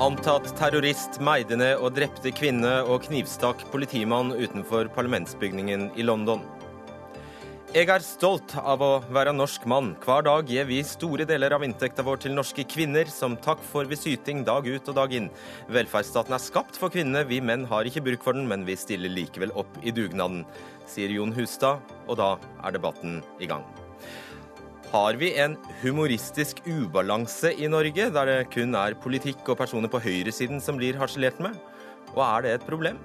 Antatt terrorist meide ned og drepte kvinne og knivstakk politimann utenfor parlamentsbygningen i London. Jeg er stolt av å være norsk mann. Hver dag gir vi store deler av inntekta vår til norske kvinner, som takk for vi syting dag ut og dag inn. Velferdsstaten er skapt for kvinnene, vi menn har ikke bruk for den, men vi stiller likevel opp i dugnaden, sier Jon Hustad, og da er debatten i gang. Har vi en humoristisk ubalanse i Norge, der det kun er politikk og personer på høyresiden som blir harselert med? Og er det et problem?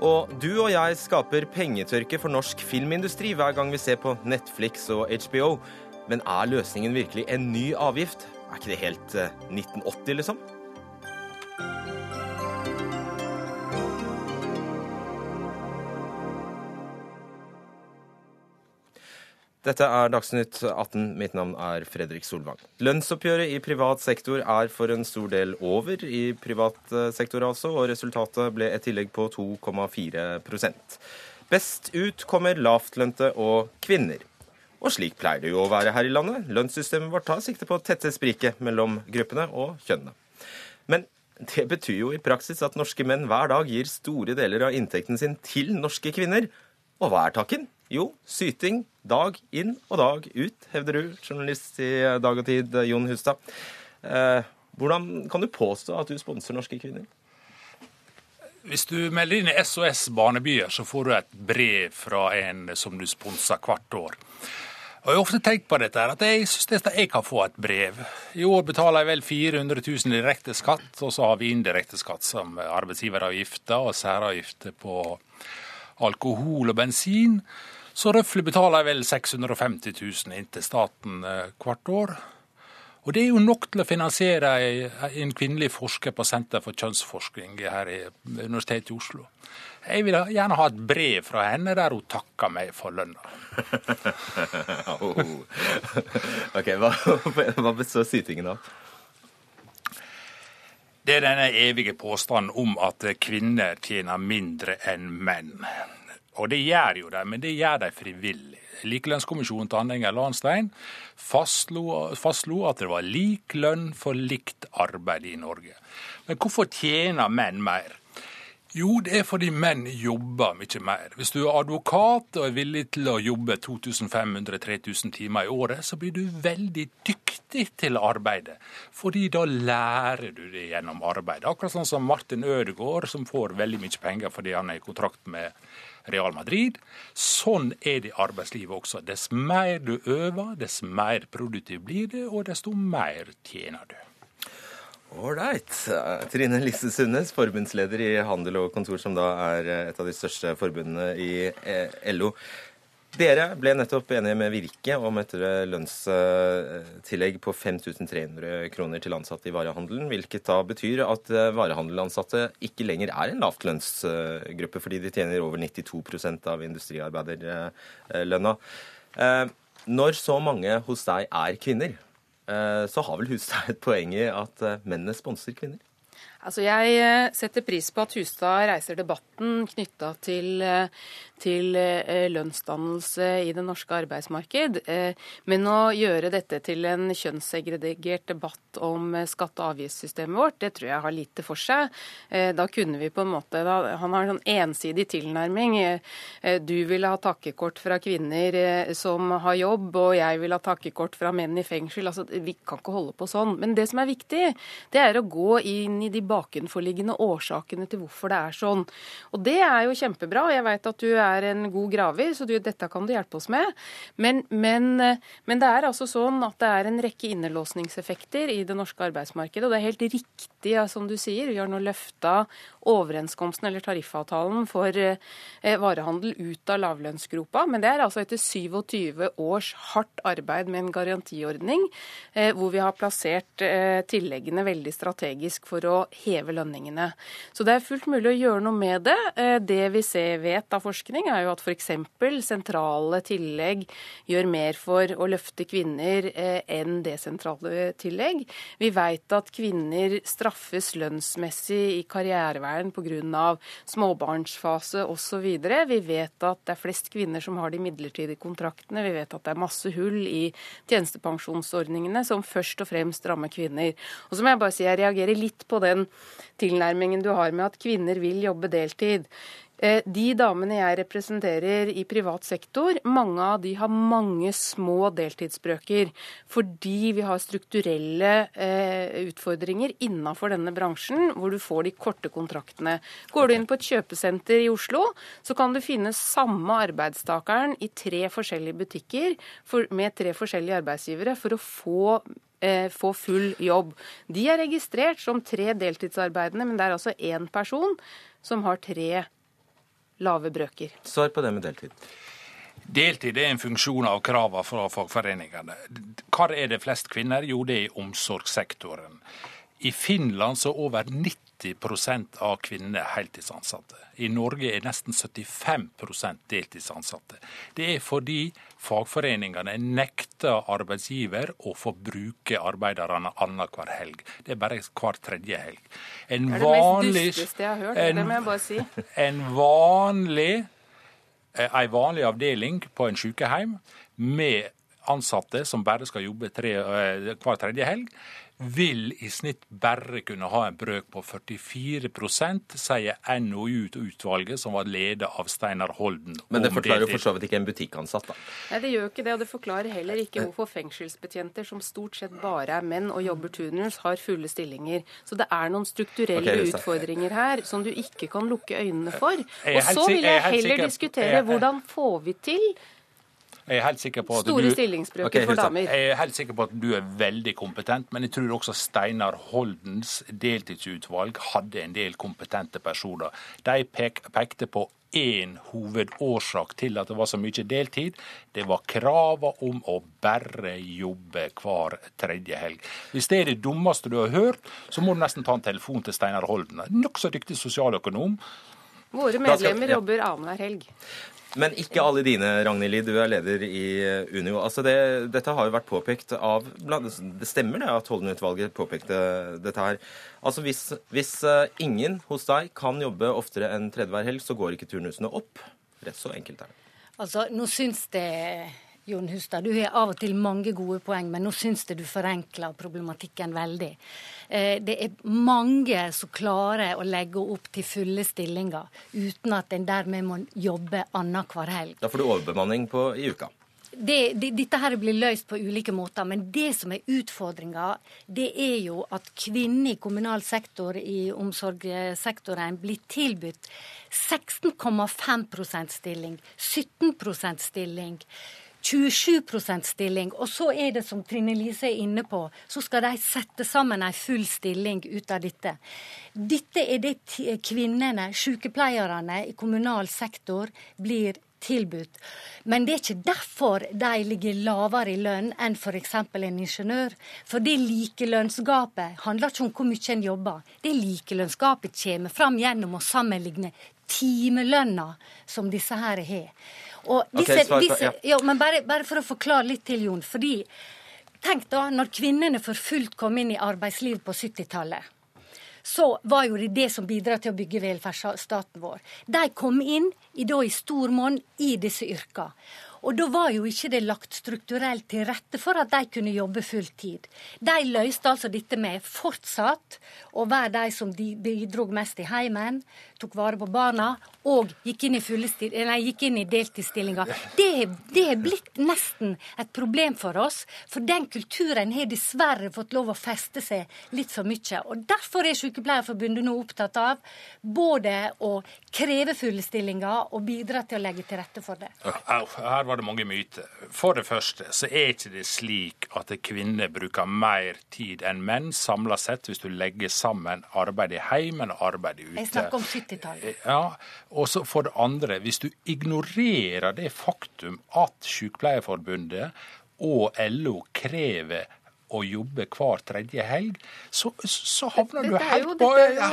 Og du og jeg skaper pengetørke for norsk filmindustri hver gang vi ser på Netflix og HBO. Men er løsningen virkelig en ny avgift? Er ikke det helt 1980, eh, liksom? Dette er Dagsnytt 18. Mitt navn er Fredrik Solvang. Lønnsoppgjøret i privat sektor er for en stor del over i privat eh, sektor, altså, og resultatet ble et tillegg på 2,4 Best ut kommer lavtlønte og kvinner. Og slik pleier det jo å være her i landet. Lønnssystemet vårt tar sikte på å tette spriket mellom gruppene og kjønnene. Men det betyr jo i praksis at norske menn hver dag gir store deler av inntekten sin til norske kvinner. Og hva er takken? Jo, syting dag inn og dag ut, hevder du, journalist i Dag og Tid, Jon Hustad. Eh, hvordan kan du påstå at du sponser norske kvinner? Hvis du melder inn i SOS Barnebyer, så får du et brev fra en som du sponser hvert år. Og Jeg har ofte tenkt på dette, at jeg syns jeg kan få et brev. I år betaler jeg vel 400 000 direkte skatt, og så har vi indirekte skatt som arbeidsgiveravgifter og særavgifter på alkohol og bensin. Så røftlig betaler jeg vel 650 000 inn til staten eh, hvert år. Og det er jo nok til å finansiere en kvinnelig forsker på Senter for kjønnsforskning her i Universitetet i Oslo. Jeg vil gjerne ha et brev fra henne der hun takker meg for lønna. Ok, Hva, hva består sytingen av? Det er denne evige påstanden om at kvinner tjener mindre enn menn. Og det gjør jo de, men det gjør de frivillig. Likelønnskommisjonen til Anne Enger Lahnstein fastslo at det var lik lønn for likt arbeid i Norge. Men hvorfor tjener menn mer? Jo, det er fordi menn jobber mye mer. Hvis du er advokat og er villig til å jobbe 2500-3000 timer i året, så blir du veldig dyktig til arbeidet. Fordi da lærer du det gjennom arbeidet. Akkurat sånn som Martin Ødegaard, som får veldig mye penger fordi han er i kontrakt med Real Madrid. Sånn er det i arbeidslivet også. Dess mer du øver, dess mer produktiv blir du, og desto mer tjener du. Ålreit. Trine Lise Sundnes, forbundsleder i Handel og Kontor, som da er et av de største forbundene i eh, LO. Dere ble nettopp enige med Virke om et lønnstillegg på 5300 kroner til ansatte i varehandelen, hvilket da betyr at eh, varehandelansatte ikke lenger er en lavtlønnsgruppe, fordi de tjener over 92% av industriarbeiderlønna. Eh, når så mange hos deg er kvinner, eh, så har vel Hustad et poeng i at mennene sponser kvinner? Altså Jeg setter pris på at Hustad reiser debatten knytta til til eh, lønnsdannelse i det norske arbeidsmarked. Eh, men å gjøre dette til en kjønnssegregert debatt om eh, skatte- og avgiftssystemet vårt, det tror jeg har lite for seg. Da kunne vi på en måte Han har en sånn ensidig tilnærming. Du vil ha takkekort fra kvinner som har jobb, og jeg vil ha takkekort fra menn i fengsel. Altså, Vi kan ikke holde på sånn. Men det som er viktig, det er å gå inn i de bakenforliggende årsakene til hvorfor det er sånn. Og det er jo kjempebra. Jeg vet at du er en god graver, så du, dette kan du hjelpe oss med. Men, men, men, det er altså sånn at det er en rekke innelåsningseffekter i det norske arbeidsmarkedet. Og det er helt riktig, ja, som du sier, vi har nå løfta overenskomsten eller tariffavtalen for eh, varehandel ut av lavlønnsgropa. Men det er altså etter 27 års hardt arbeid med en garantiordning, eh, hvor vi har plassert eh, tilleggene veldig strategisk for å heve lønningene. Så det er fullt mulig å gjøre noe med det. Eh, det vi ser, vet av forskning, er jo at f.eks. sentrale tillegg gjør mer for å løfte kvinner enn enn desentrale tillegg. Vi vet at kvinner straffes lønnsmessig i karriereveien pga. småbarnsfase osv. Vi vet at det er flest kvinner som har de midlertidige kontraktene. Vi vet at det er masse hull i tjenestepensjonsordningene som først og fremst rammer kvinner. Og så må jeg bare si jeg reagerer litt på den tilnærmingen du har med at kvinner vil jobbe deltid. Eh, de damene jeg representerer i privat sektor, mange av de har mange små deltidsbrøker. Fordi vi har strukturelle eh, utfordringer innafor denne bransjen, hvor du får de korte kontraktene. Går du inn på et kjøpesenter i Oslo, så kan du finne samme arbeidstakeren i tre forskjellige butikker for, med tre forskjellige arbeidsgivere for å få eh, få full jobb. De er registrert som tre deltidsarbeidende, men det er altså én person som har tre lave brøker. Svar på det med deltid. Deltid er en funksjon av kravene fra fagforeningene. Hvor er det flest kvinner? Jo, det er i omsorgssektoren. I Finland så er over 90 av kvinner heltidsansatte. I Norge er nesten 75% deltidsansatte. Det er fordi fagforeningene nekter arbeidsgiver å få bruke arbeiderne annenhver helg. Det er bare hver tredje helg. En det er det vanlig, mest dusteste jeg har hørt, en, det må jeg bare si. En vanlig, eh, en vanlig avdeling på en sykehjem med ansatte som bare skal jobbe tre, eh, hver tredje helg, vil i snitt bare kunne ha en brøk på 44 sier NOU-utvalget, som var ledet av Steinar Holden. Men det forklarer jo for så vidt ikke en butikkansatt, da. Nei, det gjør ikke det. Og det forklarer heller ikke hvorfor fengselsbetjenter, som stort sett bare er menn og jobber turnus, har fulle stillinger. Så det er noen strukturelle okay, utfordringer her som du ikke kan lukke øynene for. Og så vil jeg heller diskutere hvordan får vi til jeg er helt sikker på at Store du, stillingsbrøker okay, for damer. Jeg er helt sikker på at du er veldig kompetent, men jeg tror også Steinar Holdens deltidsutvalg hadde en del kompetente personer. De pek, pekte på én hovedårsak til at det var så mye deltid. Det var kravet om å bare jobbe hver tredje helg. Hvis det er det dummeste du har hørt, så må du nesten ta en telefon til Steinar Holden. Nokså dyktig sosialøkonom. Våre medlemmer skal, ja. jobber annenhver helg. Men ikke alle dine, Ragnhild. Du er leder i eh, Unio. Altså det, dette har jo vært påpekt av Det stemmer det at Holden-utvalget påpekte dette her. Altså hvis, hvis, eh, ingen hos deg kan jobbe oftere enn tredje hver helg, så går ikke turnusene opp. Rett så enkelt er det. Altså, nå syns det Jon Hustad, du har av og til mange gode poeng, men nå syns jeg du forenkler problematikken veldig. Eh, det er mange som klarer å legge opp til fulle stillinger uten at en dermed må jobbe annenhver helg. Da får du overbemanning på, i uka. Det, det, dette her blir løst på ulike måter, men det som er utfordringa, det er jo at kvinner i kommunal sektor, i omsorgssektoren, blir tilbudt 16,5% stilling, 17% stilling. 27% stilling. Og så er det, som Trine Lise er inne på, så skal de sette sammen en full stilling ut av dette. Dette er det kvinnene, sykepleierne i kommunal sektor, blir tilbudt. Men det er ikke derfor de ligger lavere i lønn enn f.eks. en ingeniør. For det likelønnsgapet handler ikke om hvor mye en jobber. Det likelønnsgapet kommer fram gjennom å sammenligne timelønna som disse her har. Disse, okay, svar, disse, ja. men bare, bare, for å forklare litt til, Jon. fordi Tenk da, når kvinnene for fullt kom inn i arbeidslivet på 70-tallet. Så var jo det det som bidrar til å bygge velferdsstaten vår. De kom inn i, da, i stor monn i disse yrkene. Og da var jo ikke det lagt strukturelt til rette for at de kunne jobbe fulltid. De løste altså dette med fortsatt å være de som de bidro mest i heimen, tok vare på barna og gikk inn i, nei, gikk inn i deltidsstillinger. Det, det er blitt nesten et problem for oss, for den kulturen har dessverre fått lov å feste seg litt for mye. Og Derfor er Sykepleierforbundet nå opptatt av både å kreve fulle stillinger og bidra til å legge til rette for det. Her var det mange myter. For det første så er ikke det slik at kvinner bruker mer tid enn menn samla sett, hvis du legger sammen arbeid i heimen og arbeid ute. Jeg snakker om 70 ja, og så for det andre, hvis du ignorerer det faktum at Sykepleierforbundet og LO krever å jobbe hver tredje helg, så, så havner du er jo- helt på,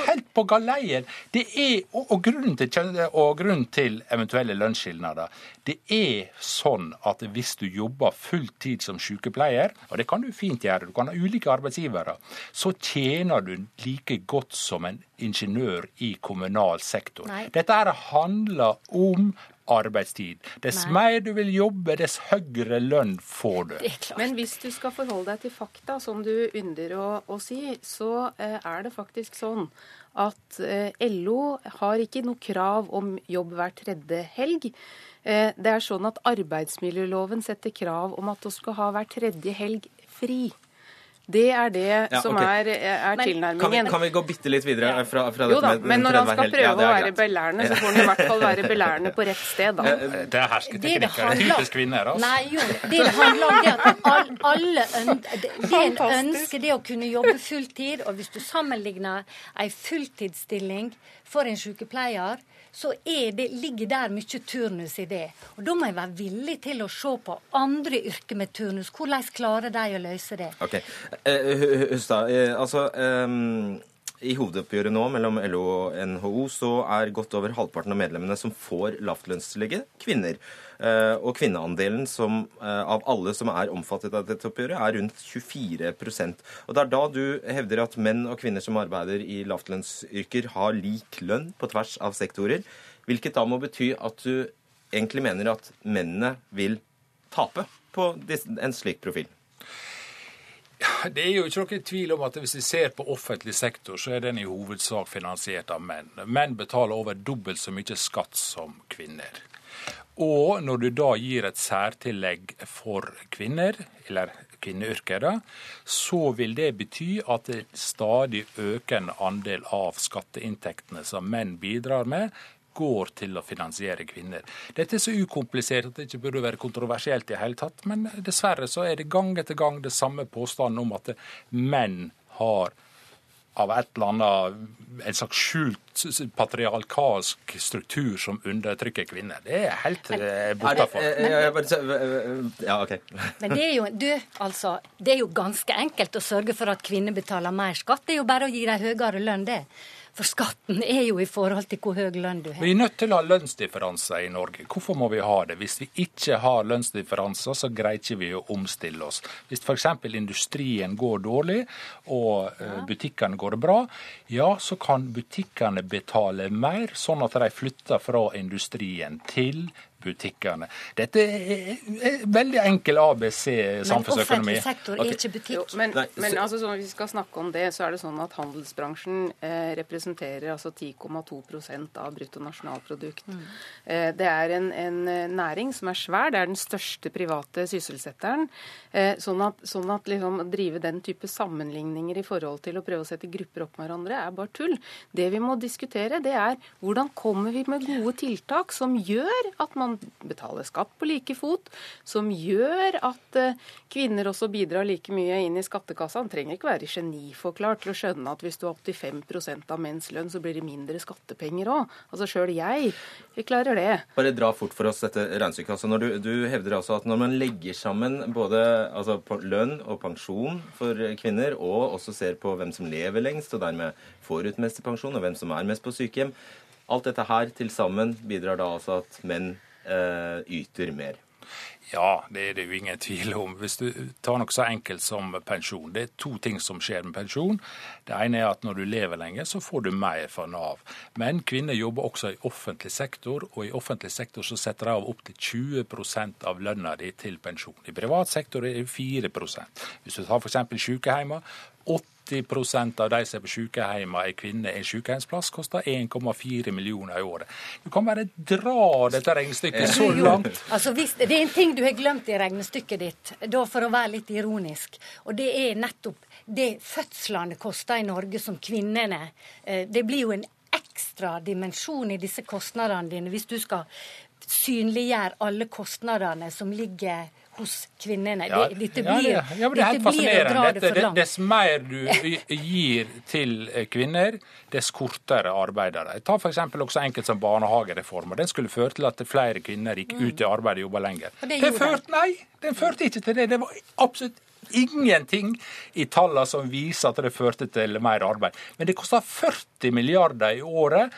helt på galeien. Det er, og, og, grunnen til, og grunnen til eventuelle lønnsskilnader, det er sånn at hvis du jobber full tid som sykepleier, og det kan du fint gjøre, du kan ha ulike arbeidsgivere, så tjener du like godt som en ingeniør i kommunal sektor. Nei. Dette handler om arbeidstid. Dess Nei. mer du vil jobbe, dess høyere lønn får du. Men hvis du skal forholde deg til fakta, som du ynder å, å si, så eh, er det faktisk sånn at eh, LO har ikke noe krav om jobb hver tredje helg. Eh, det er sånn at arbeidsmiljøloven setter krav om at du skal ha hver tredje helg fri. Det er det Ja, som okay. er, er Men- tilnærmingen. Kan vi, kan vi gå bitte litt videre fra, fra Jo da, med men når han skal prøve Ja, å er være belærende, så får han i hvert fall være belærende på rett sted, da. Det er hersketeknikker. Det er typisk handler- kvinner. Altså. Nei, jo, det det handler om det at all, alle ønsker, det, det er en ønske det å kunne jobbe fulltid. Og hvis du sammenligner ei fulltidsstilling for en sykepleier, så det, ligger der mye turnus i det. Og Da må jeg være villig til å se på andre yrker med turnus. Hvordan klarer de å løse det? Ok. Eh, Hu- Hu- Hustad, eh, altså ehm, I hovedoppgjøret nå mellom LO og NHO så er godt over halvparten av medlemmene som får lavtlønnstillegget, kvinner. Eh, og kvinneandelen som, eh, av alle som er omfattet av dette oppgjøret, er rundt 24 Og Det er da du hevder at menn og kvinner som arbeider i lavtlønnsyrker, har lik lønn på tvers av sektorer. Hvilket da må bety at du egentlig mener at mennene vil tape på en slik profil. Det er jo ikke noen tvil om at hvis vi ser på offentlig sektor, så er den i hovedsak finansiert av menn. Menn betaler over dobbelt så mye skatt som kvinner. Og når du da gir et særtillegg for kvinner, eller kvinneyrker, så vil det bety at det stadig økende andel av skatteinntektene som menn bidrar med, går til å finansiere kvinner. Dette er så ukomplisert at det ikke burde være kontroversielt i hele tatt, men dessverre så er det gang etter gang det samme påstanden om at menn har av et eller annet en slags skjult patriarkalsk struktur som undertrykker kvinner. Det er helt eh, bortafor. eh, eh, ja, OK. Men det er jo, du, altså, det er jo ganske enkelt å sørge for at kvinner betaler mer skatt. Det er jo bare å gi dem høyere lønn, det. For skatten er jo i forhold til hvor høy lønn du har. Vi er nødt til å ha lønnsdifferanser i Norge. Hvorfor må vi ha det? Hvis vi ikke har lønnsdifferanser, så greier ikke vi å omstille oss. Hvis f.eks. industrien går dårlig og eh, butikkene går bra, ja, så kan butikkene betale mer, sånn at de flytter fra industrien til butikkene. Dette er veldig enkel ABC samfunnsøkonomi. Men offentlig sektor er ikke Jo, butikk. men Nei, men altså, sånn, hvis vi skal snakke om det, så er det sånn at handelsbransjen eh, representerer altså 10,2% av bruttonasjonalprodukt. Eh, det er en, en eh, næring som er svær. Det er den største private sysselsetteren. Eh, sånn at, sånn at liksom, å drive den type sammenligninger i forhold til å prøve å sette grupper opp med hverandre, er bare tull. Det vi må diskutere, det er hvordan kommer vi med gode tiltak som gjør at man betaler skatt på like fot, som gjør at eh, kvinner også bidrar like mye inn i skattekassa. Han trenger ikke være geniforklart til å skjønne at hvis du har 85 av menns lønn, så blir det mindre skattepenger òg. Altså sjøl jeg, jeg klarer det. Bare dra fort for oss dette regnestykket. Altså du, du hevder altså at når man legger sammen både altså lønn og pensjon for kvinner, og også ser på hvem som lever lengst, og dermed får ut mest pensjon, og hvem som er mest på sykehjem, alt dette her til sammen bidrar da altså at menn eh, yter mer. Ja, det er det jo ingen tvil om. Hvis du tar noe så enkelt som pensjon. Det er to ting som skjer med pensjon. Det ene er at når du lever lenge, så får du mer fra Nav. Men kvinner jobber også i offentlig sektor, og i offentlig sektor så setter de av opptil 20% av lønna di til pensjon. I privat sektor er det 4 Hvis du tar f.eks. sykehjemmer, 80% av de som er på sykehjem er kvinner. En sykehjemsplass koster 1,4 millioner i året. Du kan bare dra dette regnestykket så langt. Altså, hvis, det er en ting du har glemt i regnestykket ditt, da for å være litt ironisk. Og det er nettopp det fødslene koster i Norge som kvinnene. Eh, Det blir jo en ekstra dimensjon i disse kostnadene dine hvis du skal synliggjøre alle kostnadene som ligger hos kvinnene. Ja, det, dette ja, blir, det, ja, det er helt fascinerende. det Dette, langt. dess mer du gir til eh, kvinner, dess kortere arbeider de. Ta f.eks. også enkelt som barnehagereformen. Den skulle føre til at flere kvinner gikk ut i arbeid og jobba lenger. Mm. Og det førte, nei, den førte ikke til det. Det var absolutt ingenting i tallene som viser at det førte til mer arbeid. Men det koster 40 milliarder i året.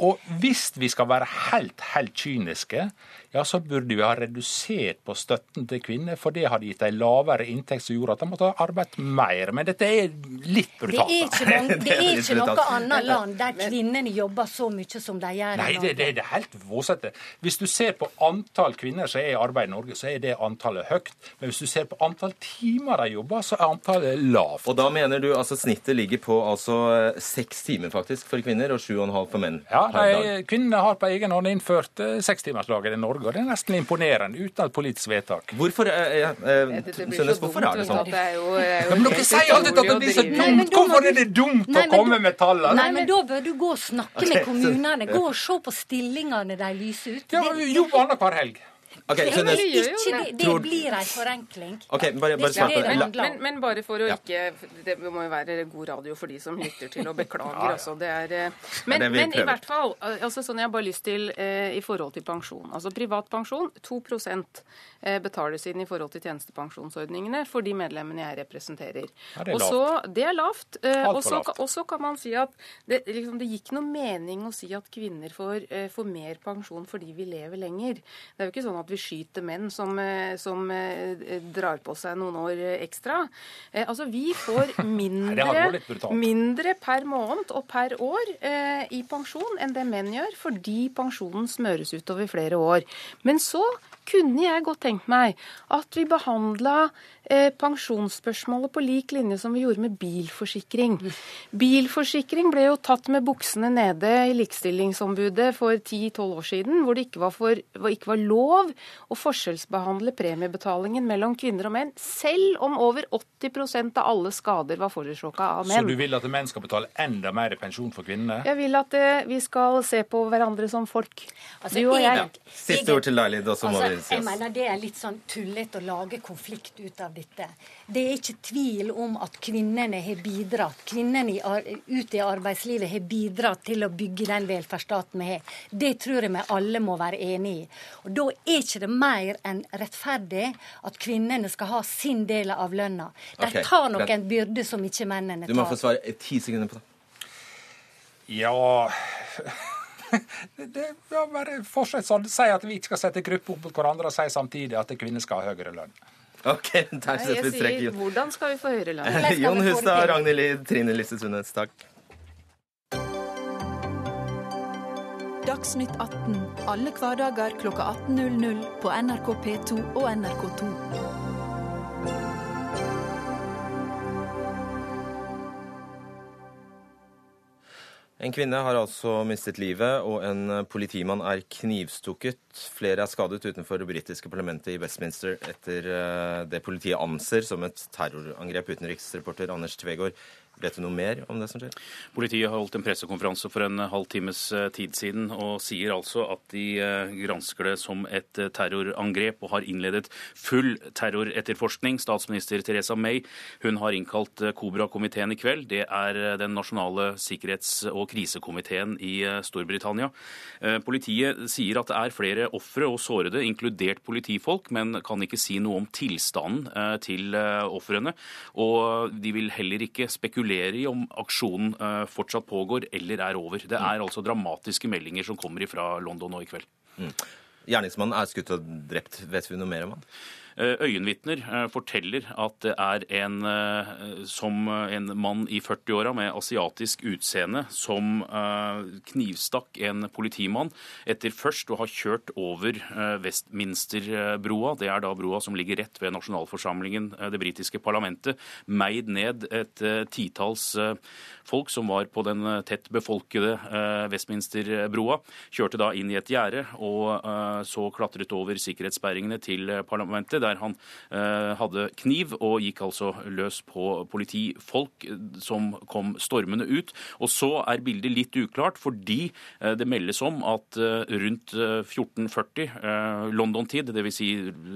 Og hvis vi skal være helt, helt kyniske, ja, så burde vi ha redusert på støtten til kvinner, for det hadde gitt en lavere inntekt som gjorde at de måtte ha arbeidet mer. Men dette er litt brutalt. Det er ikke, noen, det er ikke noe annet land der kvinnene jobber så mye som de gjør Nei, i det, det, det er helt våsete. Hvis du ser på antall kvinner som er i arbeid i Norge, så er det antallet høyt. Men hvis du ser på antall timer de jobber, så er antallet lavt. Og da mener du altså snittet ligger på altså seks timer faktisk for kvinner og sju og en halv for menn Ja, per dag. de, Kvinnene har på egen hånd innført eh, sekstimersdagen i Norge, og det er nesten imponerende uten et politisk vedtak. Hvorfor, eh, eh, eh, hvorfor er det sånn? Det er jo, det er jo Ja, men dere sier alltid at det blir så dumt! Hvorfor er det dumt Nei, å komme med tallene? Nei, men Da bør du gå og snakke med kommunene. Gå og se på stillingene de lyser ut. Ja, Jobb annenhver helg. Ok, det, det ikke, det, det blir en forenkling. Okay, bare, bare om. Men, men bare for å Ja. ikke Det må jo være god radio for de som lytter til og beklager, Ja, ja. altså. Det er, eh, Det men, er men i hvert fall, altså sånn jeg har bare lyst til eh, i forhold til pensjon. Altså privat pensjon, 2 eh, betales inn i forhold til tjenestepensjonsordningene for de medlemmene jeg representerer. Ja, det er Det er lavt. eh, Og så kan- og så kan man si at det, liksom, det gikk noe mening å si at kvinner får, eh, får mer pensjon fordi vi lever lenger. Det er jo ikke sånn at vi skyter menn som, eh, som eh, drar på seg noen år eh, ekstra. Eh, altså, vi får mindre, mindre per måned og per år eh, i pensjon enn det menn gjør, fordi pensjonen smøres ut over flere år. Men så kunne jeg godt tenkt meg at vi behandla eh, pensjonsspørsmålet på lik linje som vi gjorde med bilforsikring. Bilforsikring ble jo tatt med buksene nede i Likestillingsombudet for 10-12 år siden, hvor det ikke var, for, hvor ikke var lov å forskjellsbehandle premiebetalingen mellom kvinner og menn, selv om over 80% av alle skader var forårsaka av menn. Så du vil at menn skal betale enda mer pensjon for kvinnene? Jeg vil at eh, vi skal se på hverandre som folk. Altså, Du og jeg. Ja. Siste ord til deg, Lid, og så må Altså, vi si jeg mener Det er litt sånn tullete å lage konflikt ut av dette. Det er ikke tvil om at kvinnene har bidratt. Kvinnene i ute i arbeidslivet har bidratt til å bygge den velferdsstaten vi har. Det tror jeg vi alle må være enig i. Og Da er ikke det mer enn rettferdig at kvinnene skal ha sin del av lønna. De tar nok en byrde som ikke mennene tar. Du må få svare i ti sekunder på det. Ja det, ja, bare Fortsett sånn. Si at vi ikke skal sette grupper opp mot hverandre, og si samtidig at kvinner skal ha høyere lønn. Ok, takk setter Jeg sier hvordan skal vi få høre vi Jon Hustad. Ragnhild Lid, Trine Lise Sundnes, takk. Dagsnytt 18 alle hverdager klokka 18.00 på NRK P2 og NRK2. En kvinne har altså mistet livet, og en politimann er knivstukket. Flere er skadet utenfor det britiske parlamentet i Westminster etter eh, det politiet anser som et terrorangrep. Utenriksreporter Anders Tvegård, vet du noe mer om det som skjer? Politiet har holdt en pressekonferanse for en halv times eh, tid siden og sier altså at de eh, gransker det som et terrorangrep og har innledet full terroretterforskning. Statsminister Theresa May hun har innkalt Kobra-komiteen i kveld. Det er den nasjonale sikkerhets- og krisekomiteen i eh, Storbritannia. Eh, Politiet sier at det er flere ofre og sårede, inkludert politifolk, men kan ikke si noe om tilstanden eh, til ofrene. Og de vil heller ikke spekulere i om aksjonen fortsatt pågår eller er over. Det er altså dramatiske meldinger som kommer fra London nå i kveld. Gjerningsmannen er skutt og drept. Vet vi noe mer om han? Eh, Øyenvitner eh, forteller at det er en, eh, som en mann i 40-åra med asiatisk utseende som knivstakk en politimann etter først å ha kjørt over Westminsterbroa. Det er da broa som ligger rett ved nasjonalforsamlingen, det britiske parlamentet. Meid ned et titalls folk som var på den tett befolkede Westminsterbroa. Kjørte da inn i et gjerde og så klatret over sikkerhetssperringene til parlamentet, der han eh, hadde kniv og gikk altså løs på politifolk eh, som kom stormende ut. Og så er bildet litt uklart, fordi eh, det meldes om at rundt eh, 14.40 eh, London-tid, dvs. Si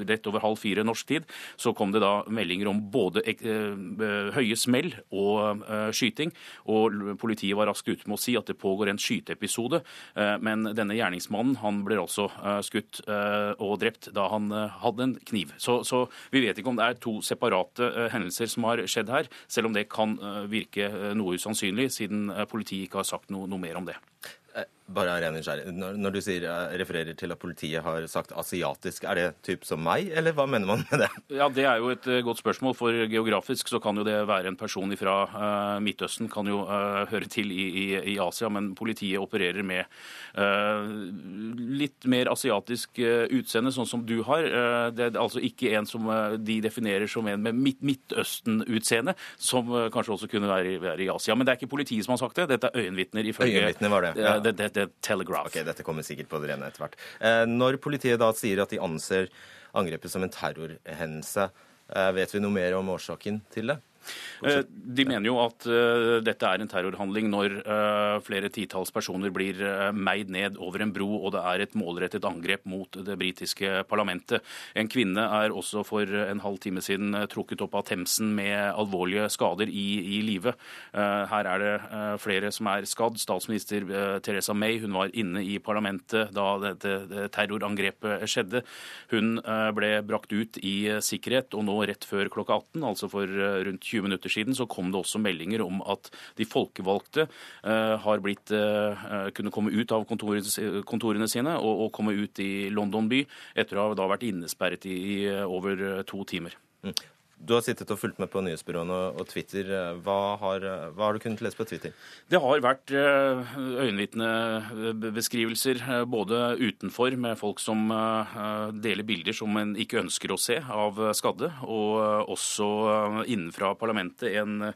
rett over halv fire norsk tid, så kom det da meldinger om både høye smell og skyting. Og politiet var raskt ute med å si at det pågår en skyteepisode. Men denne gjerningsmannen han ble altså skutt og drept da han hadde en kniv. Så, så, vi vet ikke om det er to separate uh, hendelser som har skjedd her, selv om det kan uh, virke uh, noe usannsynlig, siden politiet ikke har sagt no, noe mer om det. Bare ren. Når, når, du sier, eh, refererer til at politiet har sagt asiatisk, er det typ som meg, eller hva mener man med det? Ja, Det er jo et uh, godt spørsmål, for geografisk så kan jo det være en person fra uh, Midtøsten, kan jo uh, høre til i, i, i, Asia, men politiet opererer med litt mer asiatisk utseende, sånn som du har. det er altså ikke en som de definerer som en med Midtøsten-utseende, som kanskje også kunne være, være, i Asia. Men det er ikke politiet som har sagt det, dette er øyenvitner ifølge Øyenvitner var det. Ja. det, det The Telegraph. Ok, Dette kommer sikkert på det rene etter hvert. Eh, når politiet da sier at de anser angrepet som en terrorhendelse, eh, vet vi noe mer om årsaken til det? Eh, de mener jo at uh, dette er en terrorhandling når uh, flere titalls personer blir meid ned over en bro, og det er et målrettet angrep mot det britiske parlamentet. En kvinne er også for en halv time siden trukket opp av Themsen med alvorlige skader i, i live. Her er det flere som er skadd. Statsminister Teresa May hun var inne i parlamentet da dette terrorangrepet skjedde. Hun ble brakt ut i sikkerhet, og nå rett før klokka 18, altså for rundt 20 minutter siden så kom det også meldinger om at de folkevalgte uh, har blitt uh, kunne komme ut av kontorene sine og, komme ut i London by etter å ha vært innesperret i, over to timer. Du har sittet og fulgt med på nyhetsbyråene og Twitter. Hva har, hva har, du kunnet lese på Twitter? Det har vært eh, øyenvitnebeskrivelser eh, både utenfor, med folk som eh, deler bilder som en ikke ønsker å se av skadde, og også innenfra parlamentet. En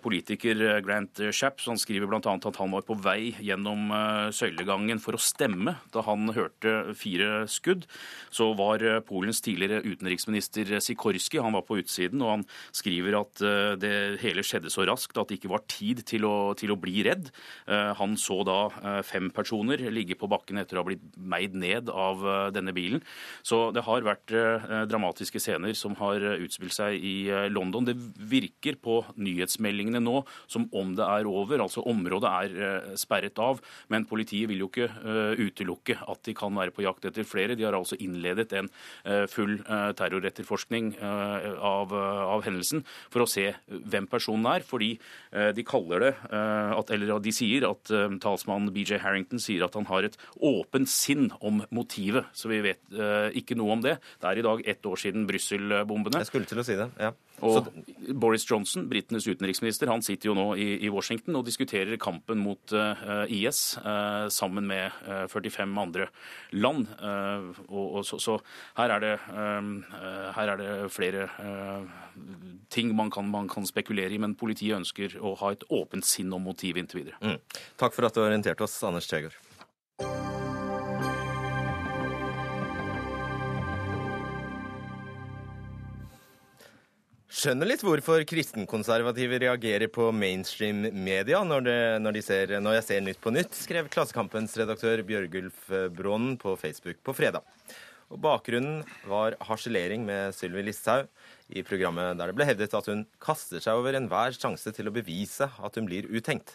politiker, Grant Shapp, som skriver bl.a. at han var på vei gjennom søylegangen for å stemme da han hørte fire skudd. Så var Polens tidligere utenriksminister Sikorski han var på utsiden, og han skriver at eh, det hele skjedde så raskt at det ikke var tid til å, til å bli redd. Eh, han så da eh, fem personer ligge på bakken etter å ha blitt meid ned av denne bilen. Så det har vært dramatiske scener som har utspilt seg i London. Det virker på nyhetsmeldingene nå som om det er over, altså området er sperret av. Men politiet vil jo ikke utelukke at de kan være på jakt etter flere. De har altså innledet en full terroretterforskning av, av, hendelsen for å se hvem personen er. Fordi eh, de kaller det, eh, at, eller de sier at eh, talsmannen BJ Harrington sier at han har et åpent sinn om motivet. Så vi vet ikke noe om det. Det er i dag ett år siden Brussel-bombene. Jeg skulle til å si det, ja. Og Boris Johnson, britenes utenriksminister, han sitter jo nå i, i Washington og diskuterer kampen mot uh, IS uh, sammen med uh, 45 andre land. og, og så, så, her er det, her er det flere ting man kan, man kan, spekulere i, men politiet ønsker å ha et åpent sinn om motivet inntil videre. Mm. Takk for at du orienterte oss, Anders Tregård. Skjønner litt hvorfor kristenkonservative reagerer på mainstream media når, når, når, jeg ser Nytt på Nytt, skrev Klassekampens redaktør Bjørgulf Brånen på Facebook på fredag. Og Bakgrunnen var harselering med Sylvi Listhaug i programmet der det ble hevdet at hun kaster seg over enhver sjanse til å bevise at hun blir utenkt.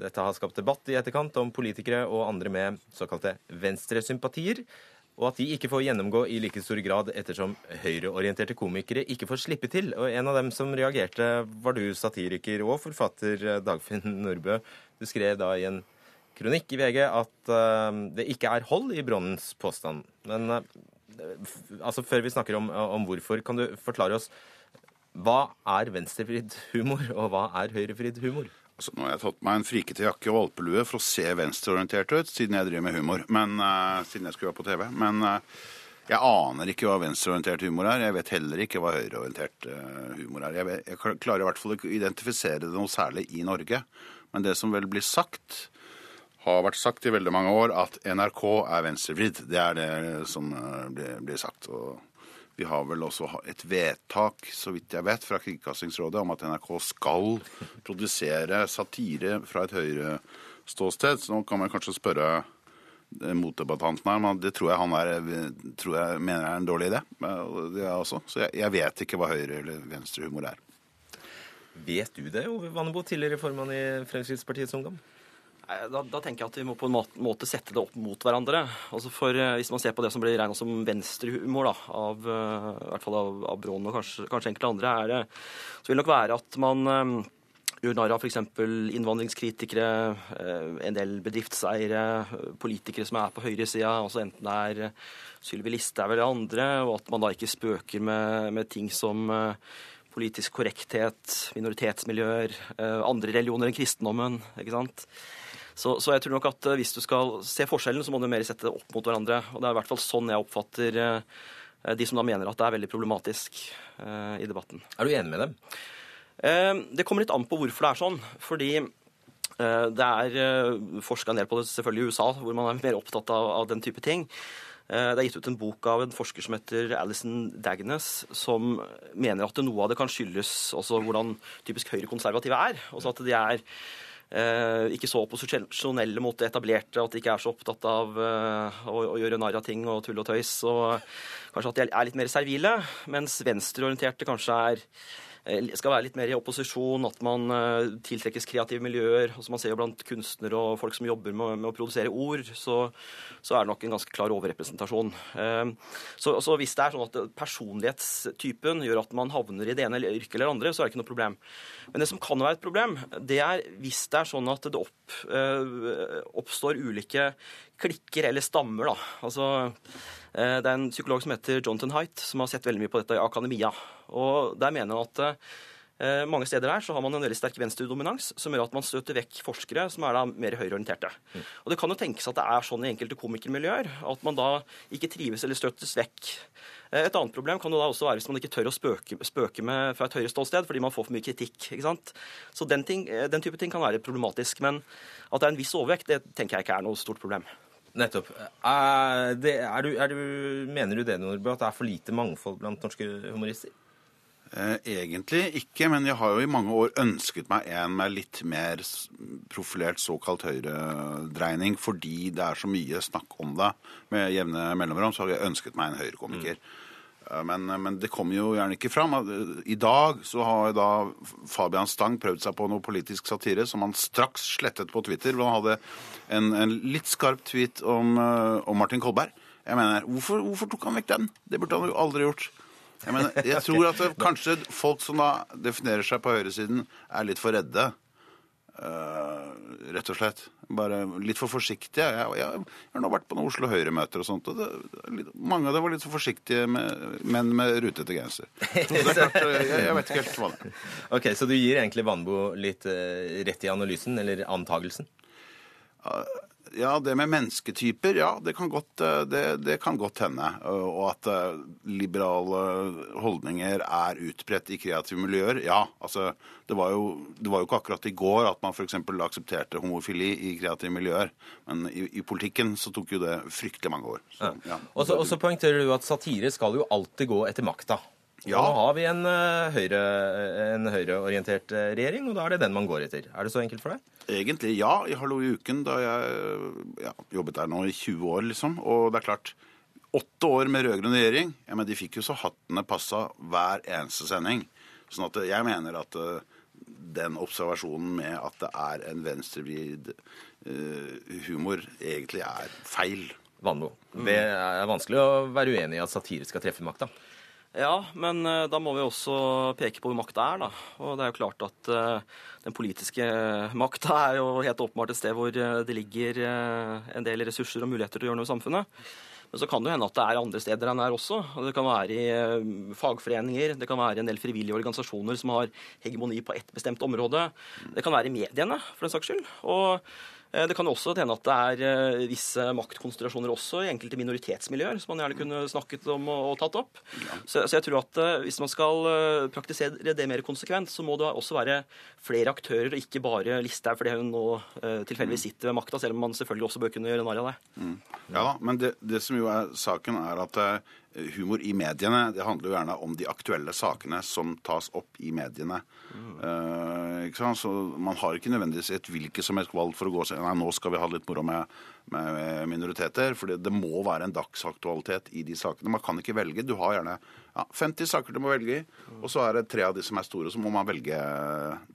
Dette har skapt debatt i etterkant om politikere og andre med såkalte venstresympatier og at de ikke får gjennomgå i like stor grad ettersom høyreorienterte komikere ikke får slippe til. Og en av dem som reagerte, var du, satiriker og forfatter eh, Dagfinn Nordbø. Du skrev da i en kronikk i VG at uh, det ikke er hold i Bronnens påstand. Men uh, altså, før vi snakker om, om hvorfor, kan du forklare oss hva er venstrevridd humor, og hva er høyrevridd humor? Altså, nå har jeg tatt meg en frikete jakke og valpelue for å se venstreorientert ut, siden jeg driver med humor. Men, uh, siden jeg skulle være på TV. Men uh, jeg aner ikke hva venstreorientert humor er. Jeg vet heller ikke hva høyreorientert uh, humor er. Jeg, vet, jeg, klarer i hvert fall ikke å identifisere det noe særlig i Norge. Men det som vel blir sagt, har vært sagt i veldig mange år, at NRK er venstrevridd. Det er det som blir, blir sagt. og vi har vel også et vedtak, så vidt jeg vet, fra Kringkastingsrådet om at NRK skal produsere satire fra et høyere ståsted. Så nå kan man kanskje spørre eh, motdebattanten her, men det tror jeg han er, tror jeg mener er en dårlig idé. Det er også. Så jeg, jeg vet ikke hva høyre- eller venstrehumor er. Vet du det, Ove Vannebo, tidligere formann i Fremskrittspartiets Ungdom? Nei, da, da, tenker jeg at vi må på en måte, sette det opp mot hverandre. Altså for uh, Hvis man ser på det som blir regna som venstrehumor, da, av, uh, i hvert fall av, av Brån og kanskje, kanskje enkelte andre, er det, så vil det nok være at man um, gjør narr av f.eks. innvandringskritikere, en del bedriftseiere, politikere som er på høyresida, altså enten det er Sylvi Listhaug eller andre, og at man da ikke spøker med, med ting som politisk korrekthet, minoritetsmiljøer, andre religioner enn kristendommen. ikke sant? Så, så, jeg tror nok at hvis du skal se forskjellen, så må du mer sette det opp mot hverandre. Og det er i hvert fall sånn jeg oppfatter de som da mener at det er veldig problematisk i debatten. Er du enig med dem? Det kommer litt an på hvorfor det er sånn. Fordi det er forska en del på det selvfølgelig i USA, hvor man er mer opptatt av, av den type ting. Det er gitt ut en bok av en forsker som heter Alison Dagnes, som mener at noe av det kan skyldes også hvordan typisk høyrekonservative er. Også at de er eh, ikke så opposisjonelle mot det etablerte, at de ikke er så opptatt av eh, å, å, gjøre narr av ting og tull og tøys. Og kanskje at de er litt mer servile, mens venstreorienterte kanskje er eh, skal være litt mer i opposisjon, at man uh, tiltrekkes kreative miljøer. som Man ser jo blant kunstnere og folk som jobber med, med å produsere ord, så, så, er det nok en ganske klar overrepresentasjon. Uh, så, så, hvis det er sånn at personlighetstypen gjør at man havner i det ene yrket eller andre, så er det ikke noe problem. Men det som kan være et problem, det er hvis det er sånn at det opp, uh, oppstår ulike klikker eller stammer. da. Altså, det er en psykolog som heter Jonathan Haidt, som har sett veldig mye på dette i akademia. Og Der mener han at eh, mange steder her så har man en veldig sterk venstredominans som gjør at man støter vekk forskere som er da mer høyreorienterte. Mm. Og Det kan jo tenkes at det er sånn i enkelte komikermiljøer at man da ikke trives eller støtes vekk. Et annet problem kan jo da også være hvis man ikke tør å spøke, spøke med fra et høyre ståsted fordi man får for mye kritikk. ikke sant? Så den, ting, den type ting kan være problematisk. Men at det er en viss overvekt, det tenker jeg ikke er noe stort problem. Nettopp. Er det, er du, er du, mener du det, Nordbø, at det er for lite mangfold blant norske humorister? Eh, egentlig ikke, men jeg har jo i mange år ønsket meg en med litt mer profilert såkalt høyredreining, fordi det er så mye snakk om det med jevne mellomrom, så har jeg ønsket meg en høyrekomiker. Mm. Men, men, det kommer jo gjerne ikke fram. I dag så har da Fabian Stang prøvd seg på noe politisk satire som han straks slettet på Twitter. Han hadde en, en litt skarp tweet om, eh, om, Martin Kolberg. Jeg mener, hvorfor, hvorfor, tok han vekk den? Det burde han jo aldri gjort. Jeg, mener, jeg tror at det, kanskje folk som da definerer seg på høyresiden, er litt for redde Uh, rett og slett. Bare litt for forsiktige. Jeg, jeg, jeg har nå vært på noen Oslo Høyre-møter og sånt, og det, mange av dem var litt for forsiktige med, menn med rutete genser. jeg, jeg, vet ikke helt hva det er. Ok, Så du gir egentlig Vanbo litt uh, rett i analysen, eller antagelsen? Uh, ja, det med mennesketyper, ja, det kan godt, eh, det, det kan godt hende. Og at eh, liberale holdninger er utbredt i kreative miljøer, ja. Altså, det var jo, det var jo ikke akkurat i går at man f.eks. aksepterte homofili i kreative miljøer. Men i, i, politikken så tok jo det fryktelig mange år. Så, ja. Og så poengterer du at satire skal jo alltid gå etter makta. Ja. Nå har vi en, uh, høyre, en høyreorientert uh, regjering, og da er det den man går etter. Er det så enkelt for deg? Egentlig ja. I Hallo i uken, da jeg ja, jobbet der nå i 20 år, liksom. Og det er klart, åtte år med rød-grønn regjering, ja, men de fikk jo så hattene passa hver eneste sending. Sånn at jeg mener at uh, den observasjonen med at det er en venstrevridd humor, egentlig er feil. Vanbo. Det er vanskelig å være uenig i at satire skal treffe makta. Ja, men uh, da må vi også peke på hvor makta er, da. Og det er jo klart at uh, den politiske makta er jo helt åpenbart et sted hvor det ligger en del ressurser og muligheter til å gjøre noe i samfunnet. Men så kan det hende at det er andre steder enn her også. Det kan være i fagforeninger, det kan være en del frivillige organisasjoner som har hegemoni på ett bestemt område. Det kan være i mediene, for den saks skyld. Og Eh, det kan jo også hende at det er eh, visse maktkonsentrasjoner også i enkelte minoritetsmiljøer som man gjerne kunne snakket om og, og tatt opp. Så, så, jeg tror at uh, hvis man skal praktisere det mer konsekvent, så må det også være flere aktører, og ikke bare Listhaug fordi hun nå tilfeldigvis sitter ved makta, selv om man selvfølgelig også bør kunne gjøre narr av det. Mm. Ja da, men det, det, som jo er saken, er at humor i mediene. Det handler jo gjerne om de aktuelle sakene som tas opp i mediene. Eh, ikke sant? Så man har ikke nødvendigvis et hvilket som helst valg for å gå og si nei, nå skal vi ha litt moro med, med minoriteter. For det må være en dagsaktualitet i de sakene. Man kan ikke velge. Du har gjerne ja, 50 saker du må velge i, og så er det tre av de som er store, så må man velge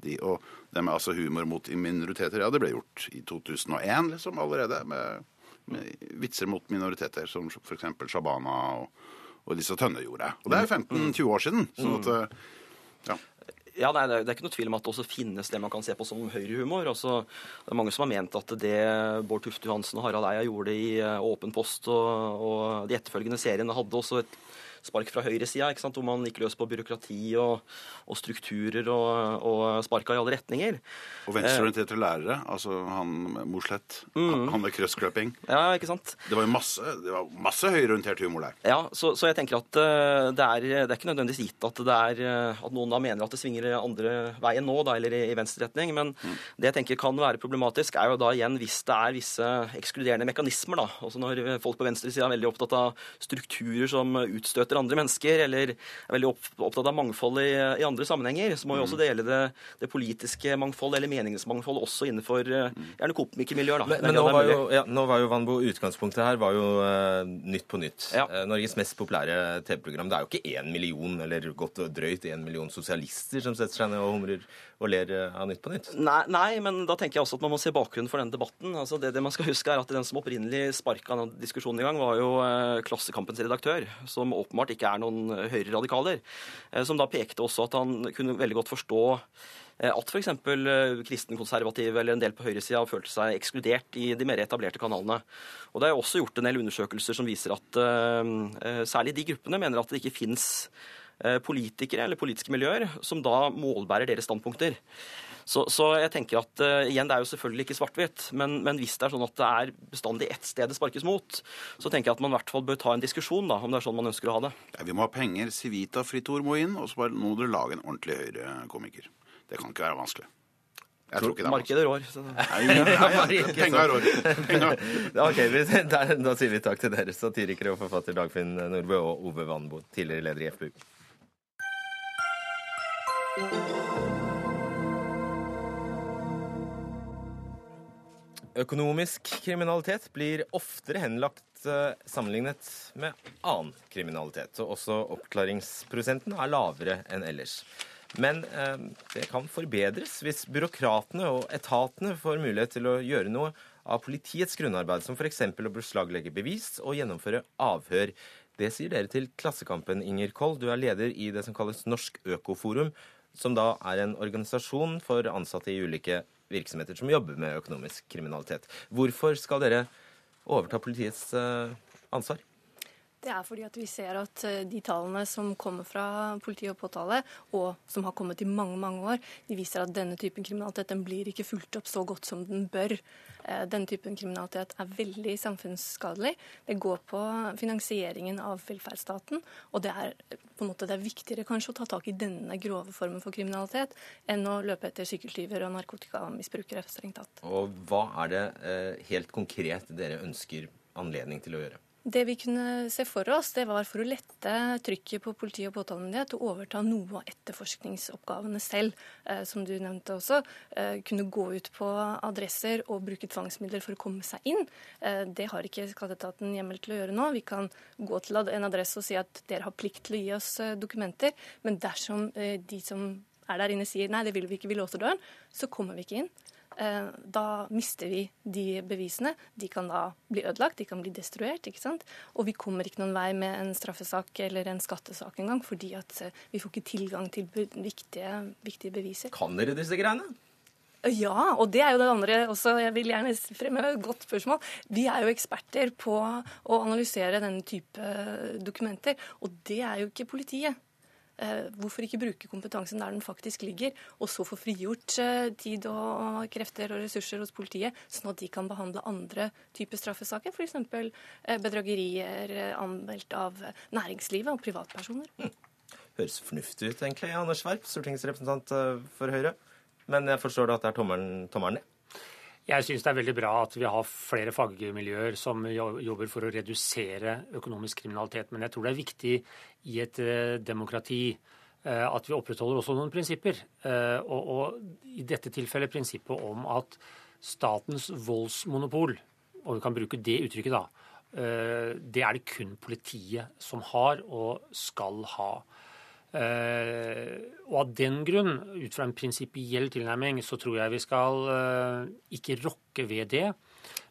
de. Og det med altså humor mot minoriteter, ja, det ble gjort i 2001 liksom allerede. med med vitser mot minoriteter, som f.eks. Shabana og, og disse Tønne gjorde. Og det er 15-20 år siden. sånn at, ja. Ja, nei, Det er ikke noe tvil om at det også finnes det man kan se på som høyrehumor. Altså, det er mange som har ment at det Bård Tufte Johansen og Harald Eia gjorde i Åpen post og, og de etterfølgende seriene, hadde også et spark fra høyresida, hvor man gikk løs på byråkrati og, og strukturer og, og sparka i alle retninger. Og venstreorienterte lærere, altså han Mosleth, mm. han med krøssklipping. Ja, ikke sant? Det var jo masse, det var masse høyreorientert humor der. Ja, så, så, jeg tenker at uh, det, er, det er ikke nødvendigvis gitt at, det er, uh, at noen da mener at det svinger andre veien nå, da, eller i, i venstreretning. Men mm. det jeg tenker kan være problematisk, er jo da igjen hvis det er visse ekskluderende mekanismer. da, altså Når folk på venstresida er veldig opptatt av strukturer som utstøter møter andre mennesker, eller er veldig opptatt av mangfold i, i andre sammenhenger, så må jo også dele det, det politiske mangfoldet eller meningsmangfoldet også innenfor eh, gjerne komikermiljøer. Men, men nå, var jo, ja, nå var jo Vanbo Utgangspunktet her var jo uh, Nytt på nytt. Ja. Uh, Norges mest populære TV-program. Det er jo ikke én million, eller godt og drøyt én million sosialister som setter seg ned og humrer og ler av Nytt på nytt. Nei, nei, men da tenker jeg også at man må se bakgrunnen for den debatten. Altså det, det, man skal huske er at Den som opprinnelig sparka denne diskusjonen i gang, var jo eh, Klassekampens redaktør, som åpenbart åpenbart ikke er noen eh, høyreradikaler, eh, som da pekte også at han kunne veldig godt forstå eh, at f.eks. kristenkonservative eller en del på høyresida følte seg ekskludert i de mer etablerte kanalene. Og Det er også gjort en del undersøkelser som viser at særlig de gruppene mener at det ikke fins politikere eller politiske miljøer som da målbærer deres standpunkter. Så, så, jeg tenker at uh, igjen, det er jo selvfølgelig ikke svart-hvitt, men, men, hvis det er sånn at det er bestandig ett sted det sparkes mot, så tenker jeg at man i hvert fall bør ta en diskusjon, da, om det er sånn man ønsker å ha det. Ja, vi må ha penger. Civita Fritor må inn, og så bare må dere lage en ordentlig høyrekomiker. Det kan ikke være vanskelig. Jeg tror ikke det er Markedet rår. Penga rår. ok, da, da sier vi takk til dere, satirikere og forfatter Dagfinn Nordbø og Ove Vanbo, tidligere leder i FPU. Økonomisk kriminalitet blir oftere henlagt eh, sammenlignet med annen kriminalitet. Og også oppklaringsprosenten er lavere enn ellers. Men eh, det kan forbedres hvis byråkratene og etatene får mulighet til å gjøre noe av politiets grunnarbeid, som f.eks. å beslaglegge bevis og gjennomføre avhør. Det sier dere til Klassekampen, Inger Koll. Du er leder i det som kalles Norsk Økoforum, som da er en organisasjon for ansatte i ulike virksomheter som jobber med økonomisk kriminalitet. Hvorfor skal dere overta politiets eh, ansvar? Det er fordi at vi ser at eh, de tallene som kommer fra politi og påtale, og som har kommet i mange mange år, de viser at denne typen kriminalitet den blir ikke fulgt opp så godt som den bør. Eh, denne typen kriminalitet er veldig samfunnsskadelig. Det går på finansieringen av velferdsstaten, og det er på en måte det er viktigere kanskje å ta tak i denne grove formen for kriminalitet enn å løpe etter sykkeltyver og narkotikamisbrukere, strengt tatt. Og hva er det eh, helt konkret dere ønsker anledning til å gjøre? Det vi kunne se for oss, det var for å lette trykket på politi og påtalemyndighet å overta noe av etterforskningsoppgavene selv. Eh, som du nevnte også. Eh, kunne gå ut på adresser og bruke tvangsmidler for å komme seg inn. Eh, det har ikke skatteetaten hjemmel til å gjøre nå. Vi kan gå til en adresse og si at dere har plikt til å gi oss eh, dokumenter. Men dersom eh, de som er der inne sier nei, det vil vi ikke, vi låser døren, så kommer vi ikke inn. Eh, da mister vi de bevisene. De kan da bli ødelagt, de kan bli destruert. ikke sant? Og vi kommer ikke noen vei med en straffesak eller en skattesak engang, fordi at eh, vi får ikke tilgang til viktige, viktige beviser. Kan dere disse greiene? Ja, og det er jo det andre også. Jeg vil gjerne fremme et godt spørsmål. Vi er jo eksperter på å analysere denne type dokumenter, og det er jo ikke politiet. Eh, hvorfor ikke bruke kompetansen der den faktisk ligger, og så få frigjort eh, tid og krefter og ressurser hos politiet, sånn at de kan behandle andre typer straffesaker, f.eks. Eh, bedragerier anmeldt av næringslivet og privatpersoner. Hm. Høres fornuftig ut, egentlig. Anders Werp, stortingsrepresentant for Høyre. Men jeg forstår da at det er tommelen ned? Jeg syns det er veldig bra at vi har flere fagmiljøer som jobber for å redusere økonomisk kriminalitet. Men jeg tror det er viktig i et eh, demokrati eh, at vi opprettholder også noen prinsipper. Eh, og, og i dette tilfellet prinsippet om at statens voldsmonopol, og vi kan bruke det uttrykket da, det er det kun politiet som har og skal ha. Uh, og av den grunn, ut fra en prinsipiell tilnærming, så tror jeg vi skal uh, ikke rokke ved det.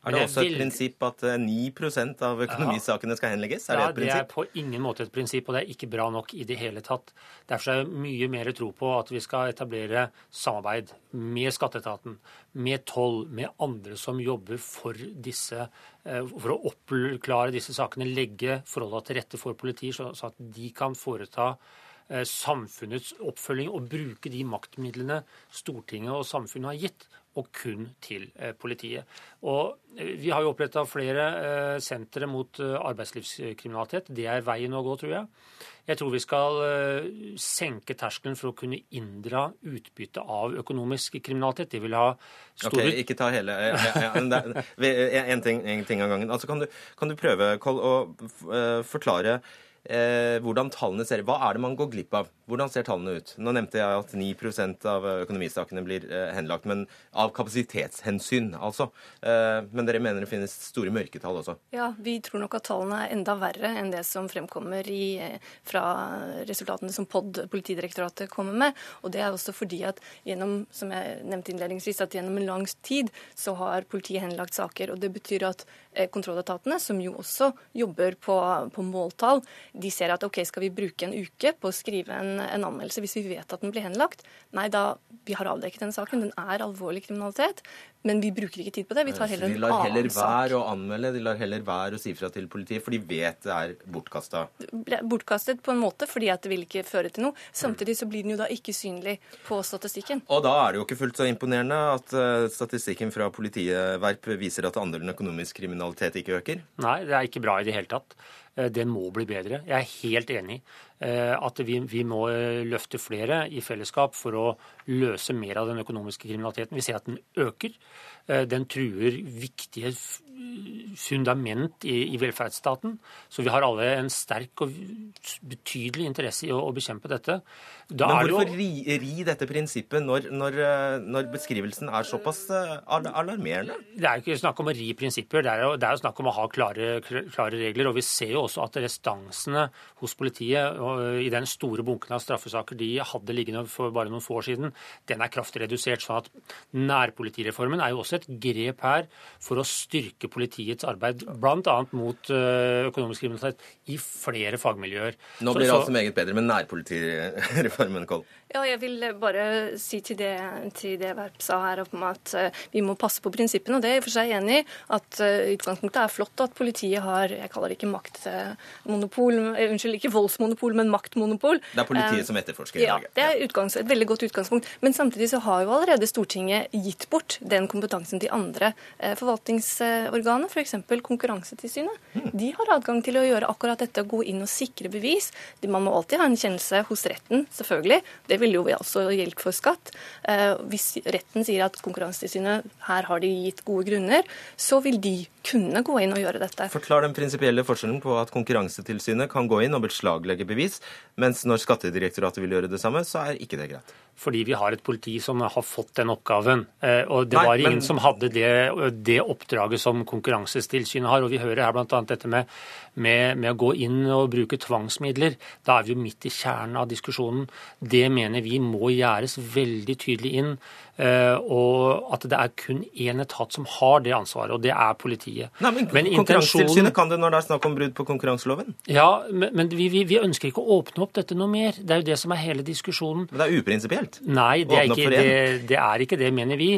Er det også et prinsipp at 9 eh, av økonomisakene skal henlegges? Er ja, det et prinsipp? Det er på ingen måte et prinsipp, og det er ikke bra nok i det hele tatt. Derfor er det mye mer tro på at vi skal etablere samarbeid med skatteetaten, med toll, med andre som jobber for disse for å oppklare disse sakene, legge forholdene til rette for politiet, så at de kan foreta Eh, samfunnets oppfølging og bruke de maktmidlene Stortinget og samfunnet har gitt, og kun til eh, politiet. Og eh, Vi har jo oppretta flere sentre mot arbeidslivskriminalitet. Det er veien å gå, tror jeg. Jeg tror vi skal senke terskelen for å kunne inndra utbytte av økonomisk kriminalitet. Det vil ha store Ok, Ikke ta hele En ting, en ting av gangen. Altså, kan, du, kan du prøve, Koll, å forklare eh, hvordan tallene ser. Hva er det man går glipp av? Hvordan ser tallene ut? Nå nevnte jeg at 9% av økonomisakene blir eh, henlagt, men av kapasitetshensyn, altså. Eh, men dere mener det finnes store mørketall også? Ja, vi tror nok at tallene er enda verre enn det som fremkommer i, eh, fra resultatene som POD, Politidirektoratet, kommer med. Og det er også fordi at gjennom, som jeg nevnte innledningsvis, at gjennom en lang tid så har politiet henlagt saker. og Det betyr at eh, kontrolletatene, som jo også jobber på, på måltall, de ser at OK, skal vi bruke en uke på å skrive en, en, anmeldelse hvis vi vet at den blir henlagt? Nei, da vi har avdekket den saken. Den er alvorlig kriminalitet. Men vi bruker ikke tid på det. Vi tar heller en annen sak. De lar heller være å anmelde, de lar heller være å si fra til politiet, for de vet det er bortkasta. Bortkastet på en måte fordi at det vil ikke føre til noe. Samtidig så blir den jo da ikke synlig på statistikken. Og da er det jo ikke fullt så imponerende at eh, statistikken fra politiet Verp viser at andelen økonomisk kriminalitet ikke øker? Nei, det er ikke bra i det hele tatt. Eh, den må bli bedre. Jeg er helt enig eh, at vi, vi, må eh, løfte flere i fellesskap for å løse mer av den økonomiske kriminaliteten. Vi ser at den øker. Den truer viktige fundament i, i, velferdsstaten. Så vi har alle en sterk og betydelig interesse i å, å bekjempe dette. Da Men hvorfor jo... ri, ri, dette prinsippet når, når, når, beskrivelsen er såpass eh, alarmerende? Det er jo ikke snakk om å ri prinsipper, det er jo, det er jo snakk om å ha klare, klare, regler. Og vi ser jo også at restansene hos politiet i den store bunken av straffesaker de hadde liggende for bare noen få år siden, den er kraftig redusert. sånn at nærpolitireformen er jo også et grep her for å styrke politiets arbeid, bl.a. mot eh, økonomisk kriminalitet, i flere fagmiljøer. Nå blir det altså meget bedre med nærpolitireformen, Koll. Ja, jeg vil bare si til det, til det Verp sa her om at uh, vi må passe på prinsippene. og Det er jeg for seg enig i. At uh, utgangspunktet er flott at politiet har jeg kaller det ikke maktmonopol, uh, unnskyld, ikke voldsmonopol, men maktmonopol. Det er politiet som etterforsker ja, Det er utgangs, et veldig godt utgangspunkt. Men samtidig så har jo allerede Stortinget gitt bort den kompetansen til andre forvaltningsorganer, f.eks. For Konkurransetilsynet. Mm. De har adgang til å gjøre akkurat dette, å gå inn og sikre bevis. Man må alltid ha en kjennelse hos retten, selvfølgelig. Det ville jo også gjeldt for skatt. Eh, hvis retten sier at Konkurransetilsynet her har de gitt gode grunner, så vil de kunne gå inn og gjøre dette. Forklar den prinsipielle forskjellen på at Konkurransetilsynet kan gå inn og beslaglegge bevis, mens når Skattedirektoratet vil gjøre det samme, så er ikke det greit fordi vi har et politi som har fått den oppgaven. Eh, og det Nei, var ingen men... som hadde det, det, oppdraget som Konkurransetilsynet har. Og vi hører her bl.a. dette med, med, med, å gå inn og bruke tvangsmidler. Da er vi jo midt i kjernen av diskusjonen. Det mener vi må gjæres veldig tydelig inn. Eh, og at det er kun én etat som har det ansvaret, og det er politiet. Nei, men, men Konkurransetilsynet kan det når det er snakk om brudd på konkurranseloven? Ja, men, men vi, vi, vi, ønsker ikke å åpne opp dette noe mer. Det er jo det som er hele diskusjonen. Men det er uprinsipielt? Nei, det er, ikke, det, det er ikke det, mener vi.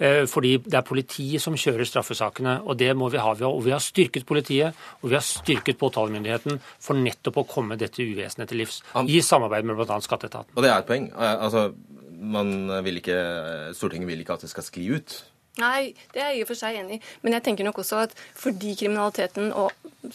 Eh, fordi det er politiet som kjører straffesakene, og det må vi ha. Og vi har styrket politiet, og vi har styrket påtalemyndigheten for nettopp å komme dette uvesenet til livs. I samarbeid med bl.a. skatteetaten. Og det er et poeng. Eh, altså, vil ikke, Stortinget vil ikke at det skal skli ut. Nei, det er jeg i og for seg enig i. Men jeg tenker nok også at fordi kriminaliteten og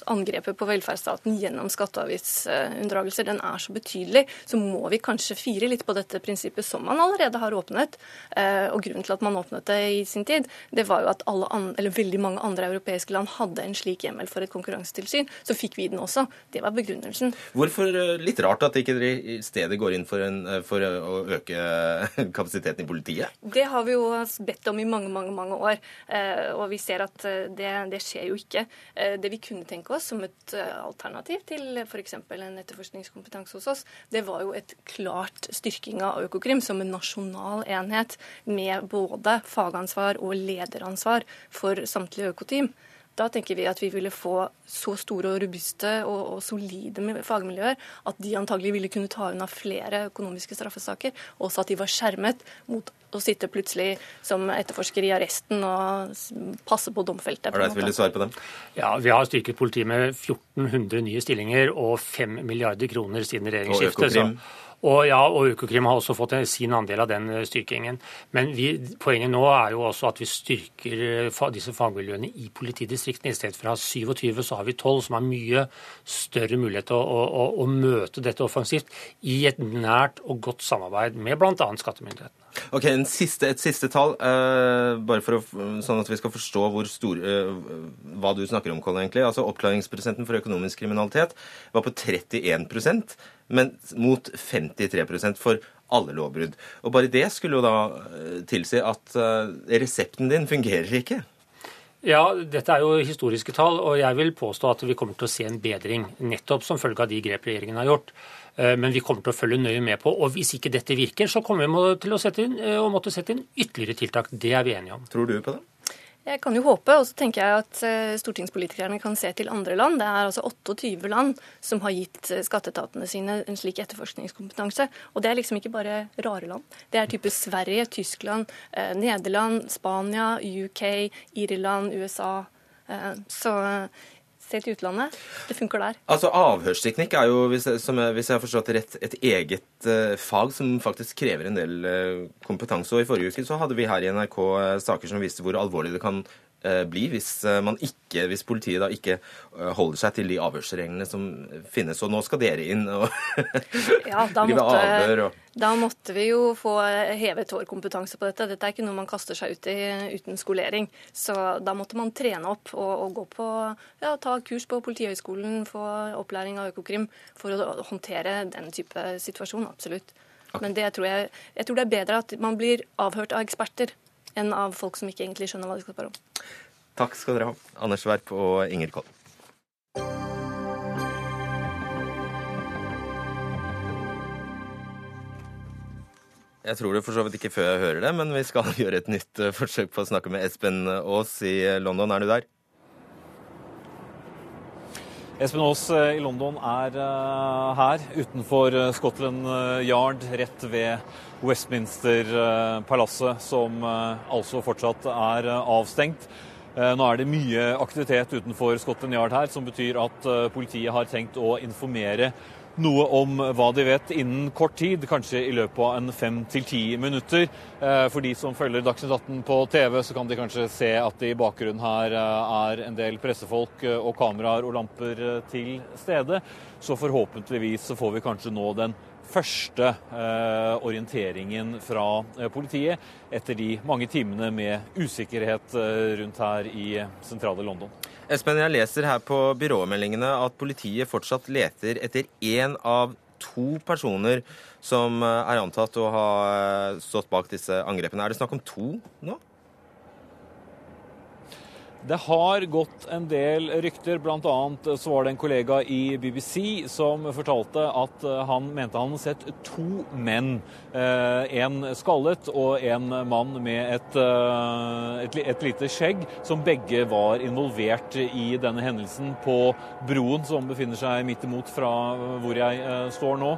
angrepet på velferdsstaten gjennom skatte- og avgiftsunndragelser den er så betydelig, så må vi kanskje fire litt på dette prinsippet som man allerede har åpnet. Eh, og grunnen til at man åpnet det i sin tid, det var jo at alle veldig mange andre europeiske land hadde en slik hjemmel for et konkurransetilsyn. Så fikk vi den også. Det var begrunnelsen. Hvorfor eh, litt rart at ikke dere i stedet går inn for, en, eh, for å øke kapasiteten i politiet? Det har vi jo bedt om i mange, mange mange år. Eh, og vi ser at eh, det, det skjer jo ikke. Eh, det vi kunne tenke oss som et alternativ til f.eks. en etterforskningskompetanse hos oss, det var jo et klart styrking av Økokrim som en nasjonal enhet med både fagansvar og lederansvar for samtlige økoteam. Da tenker vi at vi ville få så store og robuste og, og solide fagmiljøer at de antagelig ville kunne ta unna flere økonomiske straffesaker, også at de var skjermet mot å sitte plutselig som etterforsker i arresten og passe på domfeltet. Har du et svare på dem? Ja, Vi har styrket politiet med 1400 nye stillinger og 5 milliarder kroner siden regjeringsskiftet. Og ja, og Økokrim har også fått sin andel av den eh, styrkingen. Men vi, poenget nå er jo også at vi styrker eh, disse fagmiljøene i politidistriktene. I stedet for å ha 27, så har vi 12, som har mye større mulighet til å, å, å, møte dette offensivt i et nært og godt samarbeid med bl.a. skattemyndighetene. Ok, siste, Et siste tall, uh, bare for å, sånn at vi skal forstå hvor stor, uh, hva du snakker om, Colin, egentlig. Altså Oppklaringsprosenten for økonomisk kriminalitet var på 31% men mot 53% for alle lovbrudd. Og Bare det skulle jo da eh, tilsi at uh, resepten din fungerer ikke. Ja, dette er jo historiske tall, og jeg vil påstå at vi kommer til å se en bedring. Nettopp som følge av de grep regjeringen har gjort. Eh, men vi kommer til å følge nøye med på. Og hvis ikke dette virker, så kommer vi til å, sette inn, å måtte sette inn ytterligere tiltak. Det er vi enige om. Tror du på det? Jeg kan jo håpe, og så tenker jeg at eh, stortingspolitikerne kan se til andre land. Det er altså 28 land som har gitt eh, skatteetatene sine en slik etterforskningskompetanse. Og det er liksom ikke bare rare land. Det er type Sverige, Tyskland, eh, Nederland, Spania, UK, Irland, USA. Så Se til utlandet. Det funker der. Altså Avhørsteknikk er jo, hvis jeg, som hvis jeg har forstått rett, et eget uh, fag som faktisk krever en del uh, kompetanse. Og I forrige uke så hadde vi her i NRK uh, saker som viste hvor alvorlig det kan bli hvis, man ikke, hvis politiet da ikke holder seg til de avhørsreglene som finnes. Og nå skal dere inn og ja, drive avhør. og... Da måtte vi jo få hevet vår kompetanse på dette. Dette er ikke noe man kaster seg ut i uten skolering. Så da måtte man trene opp og, og gå på, ja, ta kurs på Politihøgskolen, få opplæring av Økokrim for å håndtere den type situasjon. Absolutt. Men det tror jeg, jeg tror det er bedre at man blir avhørt av eksperter enn av folk som ikke egentlig skjønner hva de skal spørre om. Takk skal dere ha, Anders Werp og Inger Koll. Jeg tror det for så vidt ikke før jeg hører det, men vi skal gjøre et nytt eh, forsøk på å snakke med Espen Aas i eh, London. Er du der? Espen Aas eh, i London er her utenfor Scotland Yard, rett ved Westminster-palasset, som altså fortsatt er avstengt. Nå er det mye aktivitet utenfor Scotland Yard her, som betyr at politiet har tenkt å informere noe om hva de vet innen kort tid, kanskje i løpet av en fem til ti minutter. Eh, for de som følger Dagsnytt 18 på TV, så kan de kanskje se at det i bakgrunnen her eh, er en del pressefolk eh, og kameraer og lamper til stede. Så forhåpentligvis får vi kanskje nå den første eh, orienteringen fra eh, politiet etter de mange timene med usikkerhet eh, rundt her i sentrale London. Espen, jeg leser her på byråmeldingene at politiet fortsatt leter etter én av to personer som er antatt å ha stått bak disse angrepene. Er det snakk om to nå? Det har gått en del rykter, bl.a. så var det en kollega i BBC som fortalte at eh, han mente han hadde sett to menn. Eh, en skallet og en mann med et, eh, et, et lite skjegg, som begge var involvert i denne hendelsen på broen som befinner seg midt imot fra hvor jeg står nå.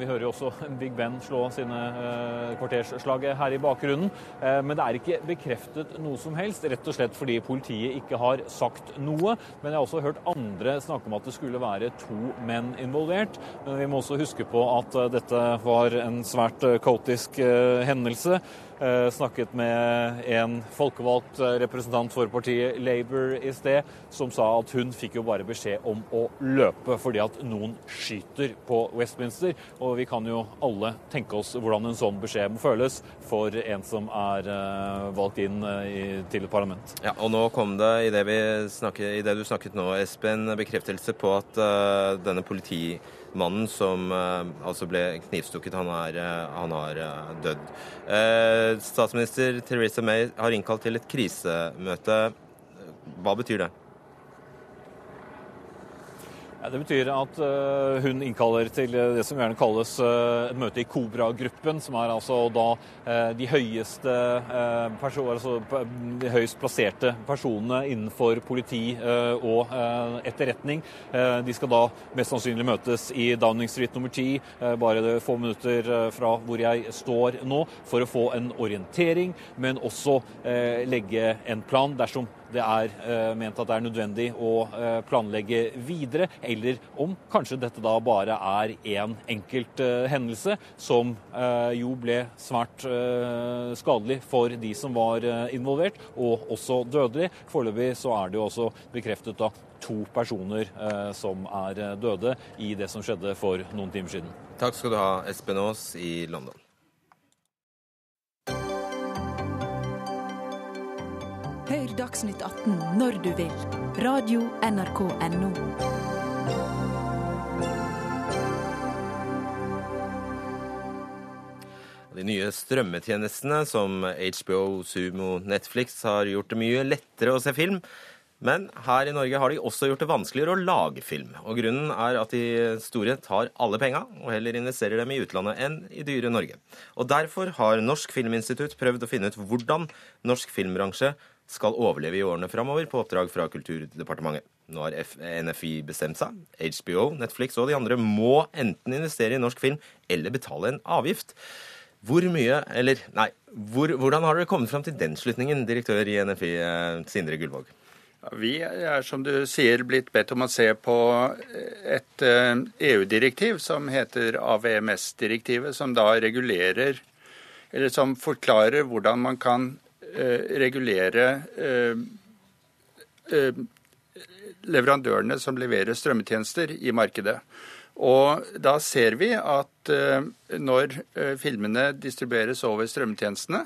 Vi hører jo også Big Ben slå sine kvartersslag her i bakgrunnen. Men det er ikke bekreftet noe som helst, rett og slett fordi politiet politiet ikke har sagt noe. Men jeg har også hørt andre snakke om at det skulle være to menn involvert. Men vi må også huske på at eh, dette var en svært eh, kaotisk eh, hendelse. Eh, snakket med en folkevalgt eh, representant for partiet Labour i sted, som sa at hun fikk jo bare beskjed om å løpe fordi at noen skyter på Westminster. Og vi kan jo alle tenke oss hvordan en sånn beskjed må føles for en som er valgt inn til et parlament. Ja, og nå kom det, i det, snakket, i det du snakket nå, Espen, bekreftelse på at denne denne politimannen som uh, altså ble knivstukket, han er, uh, han er dødd. statsminister Theresa May har innkalt til et krisemøte. Hva betyr det? Det betyr at uh, hun innkaller til det som gjerne kalles uh, et møte i Kobra-gruppen, som er altså da de høyeste altså, de høyest plasserte personene innenfor politi og etterretning. De skal da mest sannsynlig møtes i Downing Street nummer 10, bare få minutter fra hvor jeg står nå, for å få en orientering, men også legge en plan dersom det er eh, ment at det er nødvendig å eh, planlegge videre, eller om kanskje dette da bare er én enkelt eh, hendelse, som jo ble svært skadelig for de som var involvert, og også dødelig. Foreløpig så er det jo også bekreftet da to personer som er døde i det som skjedde for noen timer siden. Takk skal du ha, Espen Aas i London. Hør Dagsnytt 18 når du vil. Radio NRK Radio.nrk.no. De nye strømmetjenestene som HBO, Sumo, Netflix har gjort det mye lettere å se film. Men her i Norge har de også gjort det vanskeligere å lage film. Og Grunnen er at de store tar alle penga, og heller investerer dem i utlandet enn i dyre Norge. Og Derfor har Norsk Filminstitutt prøvd å finne ut hvordan norsk filmbransje skal overleve i årene framover på oppdrag fra Kulturdepartementet. Nå har NFI bestemt seg. HBO, Netflix og de andre må enten investere i norsk film eller betale en avgift. Hvor mye, eller nei, hvor, hvordan har dere kommet fram til den slutningen, direktør i NFI, eh, Sindre Gullvåg? Vi er, som du sier, blitt bedt om å se på et EU-direktiv eh, e som heter AVMS-direktivet, som da regulerer, eller som forklarer hvordan man kan regulere eh, eh, leverandørene som leverer strømmetjenester i markedet. Og da ser vi at når filmene distribueres over strømmetjenestene,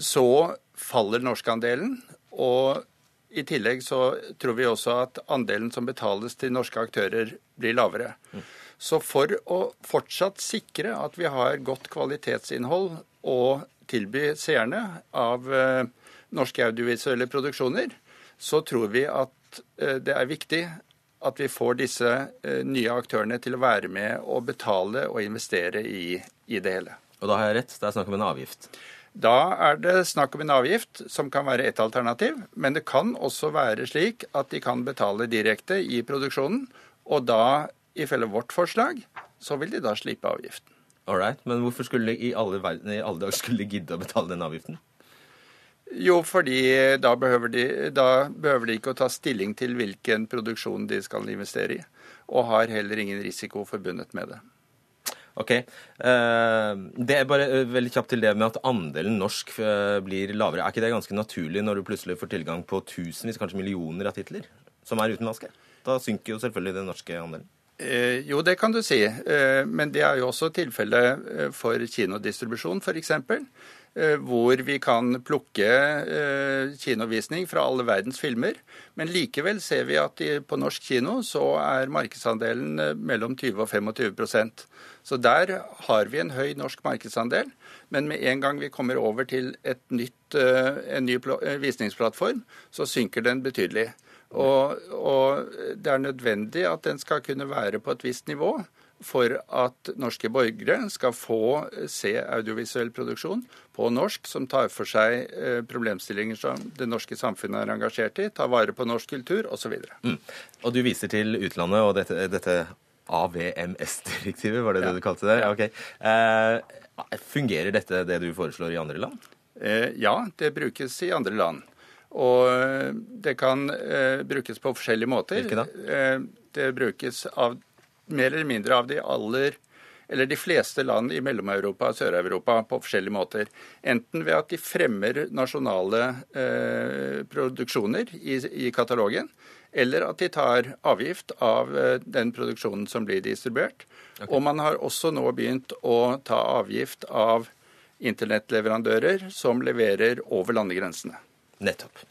så faller norskandelen. Og i tillegg så tror vi også at andelen som betales til norske aktører, blir lavere. Så for å fortsatt sikre at vi har godt kvalitetsinnhold og tilby seerne av eh, norske audiovisuelle produksjoner, så tror vi at eh, det er viktig at vi får disse eh, nye aktørene til å være med og betale og investere i, i det hele. Og da har jeg rett, det er snakk om en avgift? Da er det snakk om en avgift, som kan være ett alternativ. Men det kan også være slik at de kan betale direkte i produksjonen. Og da, ifølge vårt forslag, så vil de da slippe avgiften. Alright, Men hvorfor skulle i alle, verden, i alle dager skulle gidde å betale den avgiften? Jo, fordi da behøver, de, da behøver de ikke å ta stilling til hvilken produksjon de skal investere i. Og har heller ingen risiko forbundet med det. Ok. Eh, det er bare eh, veldig kjapt til det med at andelen norsk eh, blir lavere. Er ikke det ganske naturlig når du plutselig får tilgang på tusenvis, kanskje millioner av titler som er utenlandske? Da synker jo selvfølgelig den norske andelen. Eh, jo, det kan du si. Eh, men det er jo også tilfellet eh, for kinodistribusjon, f.eks. Hvor vi kan plukke kinovisning fra alle verdens filmer. Men likevel ser vi at på norsk kino så er markedsandelen mellom 20 og 25% Så der har vi en høy norsk markedsandel. Men med en gang vi kommer over til nytt, en ny visningsplattform, så synker den betydelig. Og, og, det er nødvendig at den skal kunne være på et visst nivå for at norske borgere skal få se audiovisuell produksjon på norsk som tar for seg eh, problemstillinger som det norske samfunnet er engasjert i, tar vare på norsk kultur osv. Mm. Og du viser til utlandet og dette, dette AVMS-direktivet, var det ja. det du kalte det? Ja. Okay. Eh, fungerer dette det du foreslår i andre land? Eh, ja, det brukes i andre land. Og eh, det kan eh, brukes på forskjellige måter. Hvilke da? Eh, det brukes av mer eller mindre av de aller eller de fleste land i Mellom-Europa og Sør-Europa på forskjellige måter. Enten ved at de fremmer nasjonale eh, produksjoner i, i, katalogen, eller at de tar avgift av eh, den produksjonen som blir distribuert. Okay. Og man har også nå begynt å ta avgift av internettleverandører som leverer over landegrensene. Nettopp.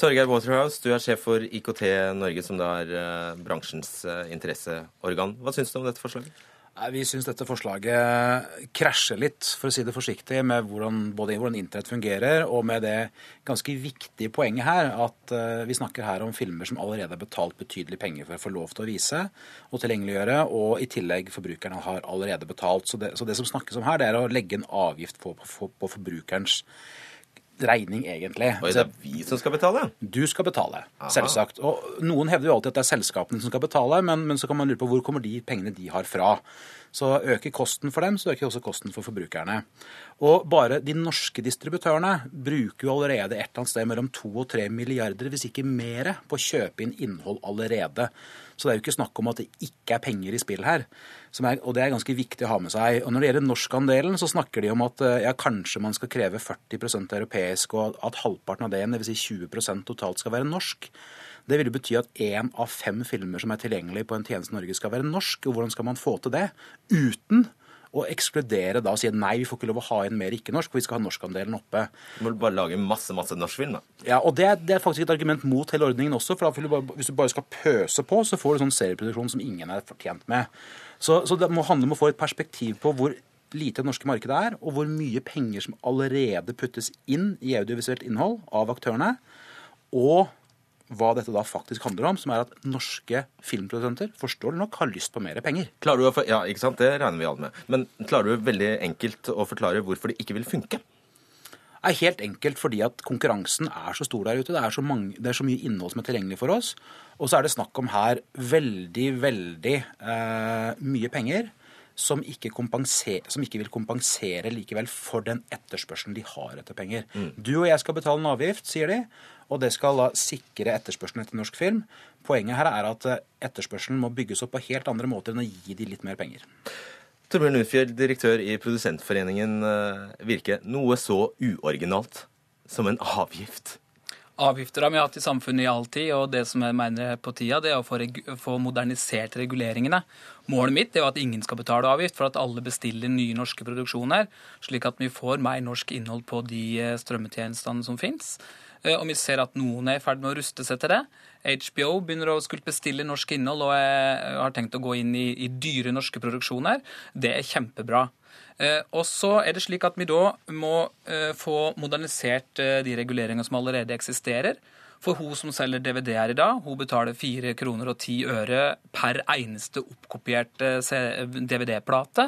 Torgeir Waterhouse, du er sjef for IKT Norge, som da er uh, bransjens uh, interesseorgan. Hva syns du om dette forslaget? Vi syns dette forslaget krasjer litt, for å si det forsiktig, med hvordan, både hvordan internett fungerer, og med det ganske viktige poenget her at uh, vi snakker her om filmer som allerede har betalt betydelig penger for å få lov til å vise og tilgjengeliggjøre, og i tillegg forbrukerne har allerede betalt. Så det, så det som snakkes om her, det er å legge en avgift på, på, på forbrukerens regning, egentlig. Og det er vi som skal betale? Du skal betale, Aha. selvsagt. Og Noen hevder jo alltid at det er selskapene som skal betale, men, men, så kan man lure på hvor kommer de pengene de har fra. Så øker kosten for dem, så øker også kosten for forbrukerne. Og bare de norske distributørene bruker jo allerede et eller annet sted mellom 2 og 3 milliarder, hvis ikke mer, på å kjøpe inn innhold allerede. Så det er jo ikke snakk om at det ikke er penger i spill her. Er, og det er ganske viktig å ha med seg. Og Når det gjelder norskandelen, så snakker de om at eh, ja, kanskje man skal kreve 40 europeisk, og at halvparten av det, dvs. Si 20% totalt, skal være norsk. Det vil jo bety at én av fem filmer som er tilgjengelig på en tjeneste i Norge, skal være norsk. Og hvordan skal man få til det uten å ekskludere da og si nei, vi får ikke lov å ha inn mer ikke-norsk, for vi skal ha norskandelen oppe. Du må bare lage masse masse norsk film, da. Ja, og det er, det er, faktisk et argument mot hele ordningen også. for da, Hvis du bare skal pøse på, så får du sånn serieproduksjon som ingen er fortjent med. Så, så det må handle om å få et perspektiv på hvor lite det norske markedet er, og hvor mye penger som allerede puttes inn i audiovisuelt innhold av aktørene. Og hva dette da faktisk handler om, som er at norske filmprodusenter forståelig nok har lyst på mer penger. Klarer du å, ja, ikke sant? Det regner vi alle med. Men klarer du veldig enkelt å forklare hvorfor det ikke vil funke? Er helt enkelt fordi at konkurransen er så stor der ute. Det er så, mange, det er så mye innhold som er tilgjengelig for oss. Og så er det snakk om her veldig, veldig eh, mye penger som ikke, som ikke, vil kompensere likevel for den etterspørselen de har etter penger. Mm. Du og jeg skal betale en avgift, sier de, og det skal da sikre etterspørselen etter norsk film. Poenget her er at eh, etterspørselen må bygges opp på helt andre måter enn å gi de litt mer penger. Torbjørn Lundfjell, direktør i Produsentforeningen virker Virke. Noe så uoriginalt som en avgift? Avgifter har vi hatt i samfunnet i all tid, og det som jeg mener på tida, det er å få, få modernisert reguleringene. Målet mitt er at ingen skal betale avgift, for at alle bestiller nye norske produksjoner, slik at vi får mer norsk innhold på de eh, strømmetjenestene som fins. Eh, og vi ser at noen er i ferd med å ruste seg til det. HBO begynner å skulle bestille norsk innhold og har tenkt å gå inn i, i dyre norske produksjoner. Det er kjempebra. Eh, og så er det slik at vi da må eh, få modernisert de reguleringene som allerede eksisterer. For hun som selger DVD-er i dag, hun betaler 4 kroner og 10 øre per eneste oppkopierte DVD-plate.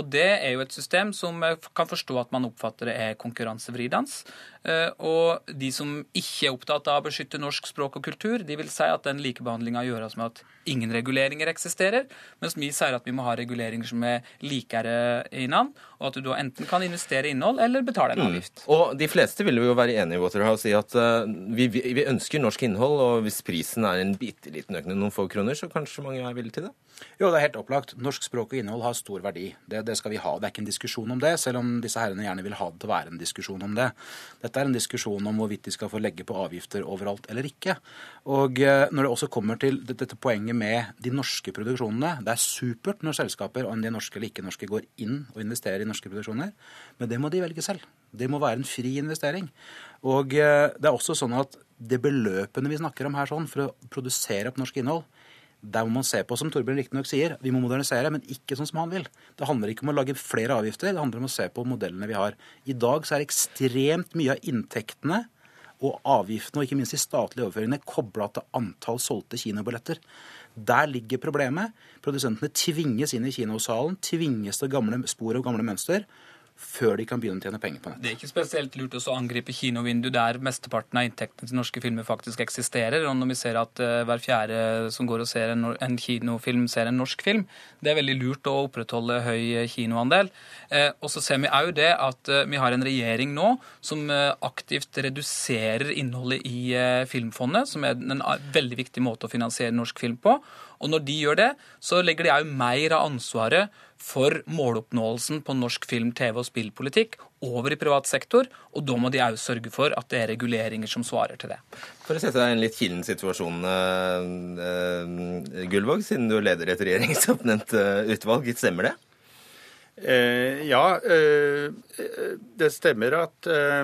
Og det er jo et system som kan forstå at man oppfatter det er konkurransevridende. Eh, og de som ikke er opptatt av å beskytte norsk språk og kultur, de vil si at den likebehandlinga gjøres med at ingen reguleringer eksisterer, mens vi sier at vi må ha reguleringer som er likere i navn, og at du da enten kan investere i innhold eller betale en mm. avgift. Mm. Og de fleste vil jo være enige i Waterhouse i at uh, vi, vi, ønsker norsk innhold, og hvis prisen er en bitte liten økning, noen få kroner, så kanskje mange er villige til det? Jo, det er helt opplagt. Norsk språk og innhold har stor verdi. Det, det, skal vi ha. Det er ikke en diskusjon om det, selv om disse herrene gjerne vil ha det til å være en diskusjon om det. Dette er en diskusjon om hvorvidt de skal få legge på avgifter overalt eller ikke. Og eh, når det også kommer til dette poenget med de norske produksjonene Det er supert når selskaper, om de norske eller ikke norske, går inn og investerer i norske produksjoner, men det må de velge selv. Det må være en fri investering. Og eh, det er også sånn at det beløpene vi snakker om her sånn, for å produsere opp norsk innhold, der må man se på, som Torbjørn riktignok sier, vi må modernisere, men ikke sånn som han vil. Det handler ikke om å lage flere avgifter, det handler om å se på modellene vi har. I dag så er ekstremt mye av inntektene og avgiftene, og ikke minst de statlige overføringene, kobla til antall solgte kinobilletter. Der ligger problemet. Produsentene tvinges inn i kinosalen, tvinges til gamle spor og gamle mønster før de kan begynne å tjene penger på nett. Det er ikke spesielt lurt å angripe kinovindu der mesteparten av inntektene til norske filmer faktisk eksisterer. Og når vi ser at uh, hver fjerde som går og ser en, kinofilm, ser en norsk film, det er veldig lurt å opprettholde høy eh, kinoandel. Uh, og så ser vi òg det at vi har en regjering nå som aktivt reduserer innholdet i Filmfondet, som er en veldig viktig måte å finansiere norsk film på. Og når de gjør det, så legger de òg mer av ansvaret for måloppnåelsen på norsk film, TV og spillpolitikk over i privat sektor, og da må de òg sørge for at det er reguleringer som svarer til det. For å sette deg i en litt kilden situasjon, uh, uh, Gullvåg, siden du leder et regjeringsoppnevnt uh, utvalg, stemmer det? Eh, ja, eh, det stemmer at eh,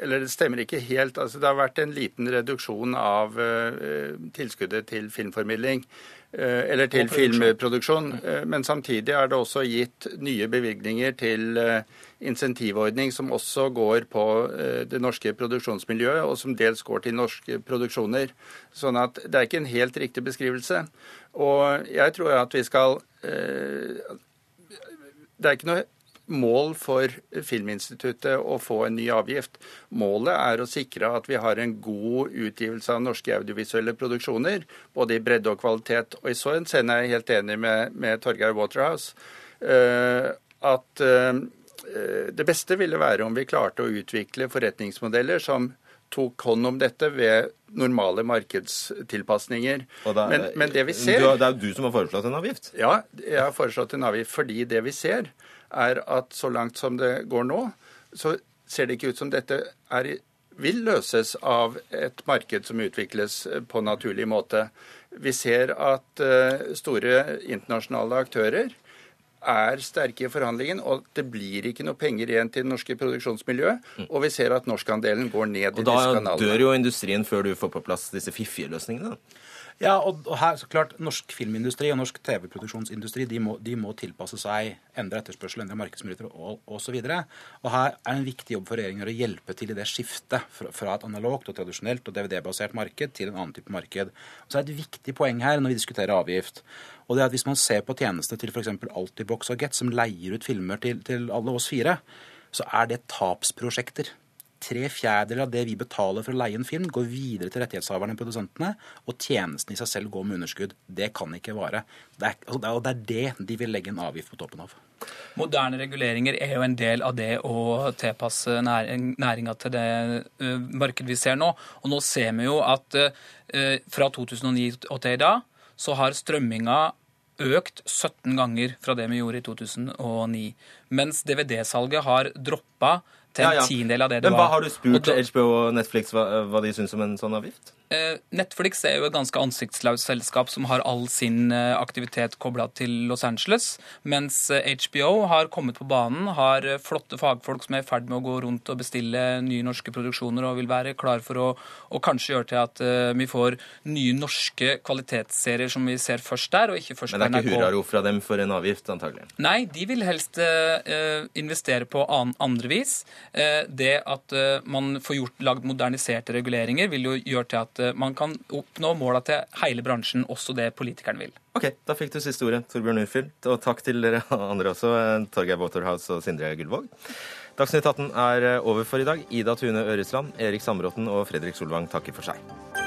Eller det stemmer ikke helt. Altså, det har vært en liten reduksjon av tilskuddet til filmformidling. Eller til filmproduksjon. Men samtidig er det også gitt nye bevilgninger til insentivordning som også går på det norske produksjonsmiljøet, og som dels går til norske produksjoner. Sånn at det er ikke en helt riktig beskrivelse. Og jeg tror at vi skal det er ikke noe mål for Filminstituttet å få en ny avgift. Målet er å sikre at vi har en god utgivelse av norske audiovisuelle produksjoner, både i bredde og kvalitet. Og I så henseende er jeg helt enig med, med Torgeir Waterhouse. Uh, at uh, det beste ville være om vi klarte å utvikle forretningsmodeller som tok hånd om dette ved normale markedstilpasninger. Er, men, men, det vi ser Det er jo du som har foreslått en avgift? Ja, jeg har foreslått en avgift fordi det vi ser, er at så langt som det går nå, så ser det ikke ut som dette er, vil løses av et marked som utvikles på naturlig måte. Vi ser at uh, store internasjonale aktører er sterke i forhandlingen, og det blir ikke noe penger igjen til det norske produksjonsmiljøet. Mm. Og vi ser at norskandelen går ned i disse kanalene. Og da dør jo industrien før du får på plass disse fiffige løsningene. Ja, og, her, så klart, Norsk filmindustri og norsk TV-produksjonsindustri de må, de må, tilpasse seg endre etterspørsel, endre markedsmuligheter og osv. Her er en viktig jobb for regjeringen å hjelpe til i det skiftet fra et analogt og tradisjonelt og DVD-basert marked til en annen type marked. Så er det et viktig poeng her når vi diskuterer avgift. Og det er at Hvis man ser på tjenestene til f.eks. Altibox og Get, som leier ut filmer til, til alle oss fire, så er det tapsprosjekter tre fjerdedeler av det vi betaler for å leie en film, går videre til rettighetshaverne, produsentene, og tjenesten i seg selv går med underskudd. Det kan ikke vare. Det er, altså, og det er det de vil legge en avgift på toppen av. Moderne reguleringer er jo en del av det å tilpasse næringa til det uh, markedet vi ser nå. Og nå ser vi jo at uh, fra 2009 og til i dag så har strømminga økt 17 ganger fra det vi gjorde i 2009. Mens DVD-salget har droppa til en tiendedel av det det var. Men hva Har du spurt HBO og Netflix hva, hva de syns om en sånn avgift? Eh, Netflix er jo et ganske ansiktsløst selskap som har all sin eh, aktivitet kobla til Los Angeles, mens HBO eh, har kommet på banen, har flotte fagfolk som er i ferd med å gå rundt og bestille nye norske produksjoner og vil være klar for å og kanskje gjøre til at vi får nye norske kvalitetsserier som vi ser først der, og ikke først på NRK. Men det er ikke hurrarop fra dem for en avgift, antagelig? Nei, de vil helst investere på andre vis. Det at man får gjort, lagd moderniserte reguleringer, vil jo gjøre til at Eh, man kan oppnå måla til hele bransjen, også det politikeren vil. Ok, Da fikk du siste ordet, Torbjørn Urfield. Og takk til dere andre også, eh, Torgeir Waterhouse og Sindre Gullvåg. Dagsnytt 18 er eh, over for i dag. Ida Tune Øresland, Erik Sandbråten og Fredrik Solvang takker for seg.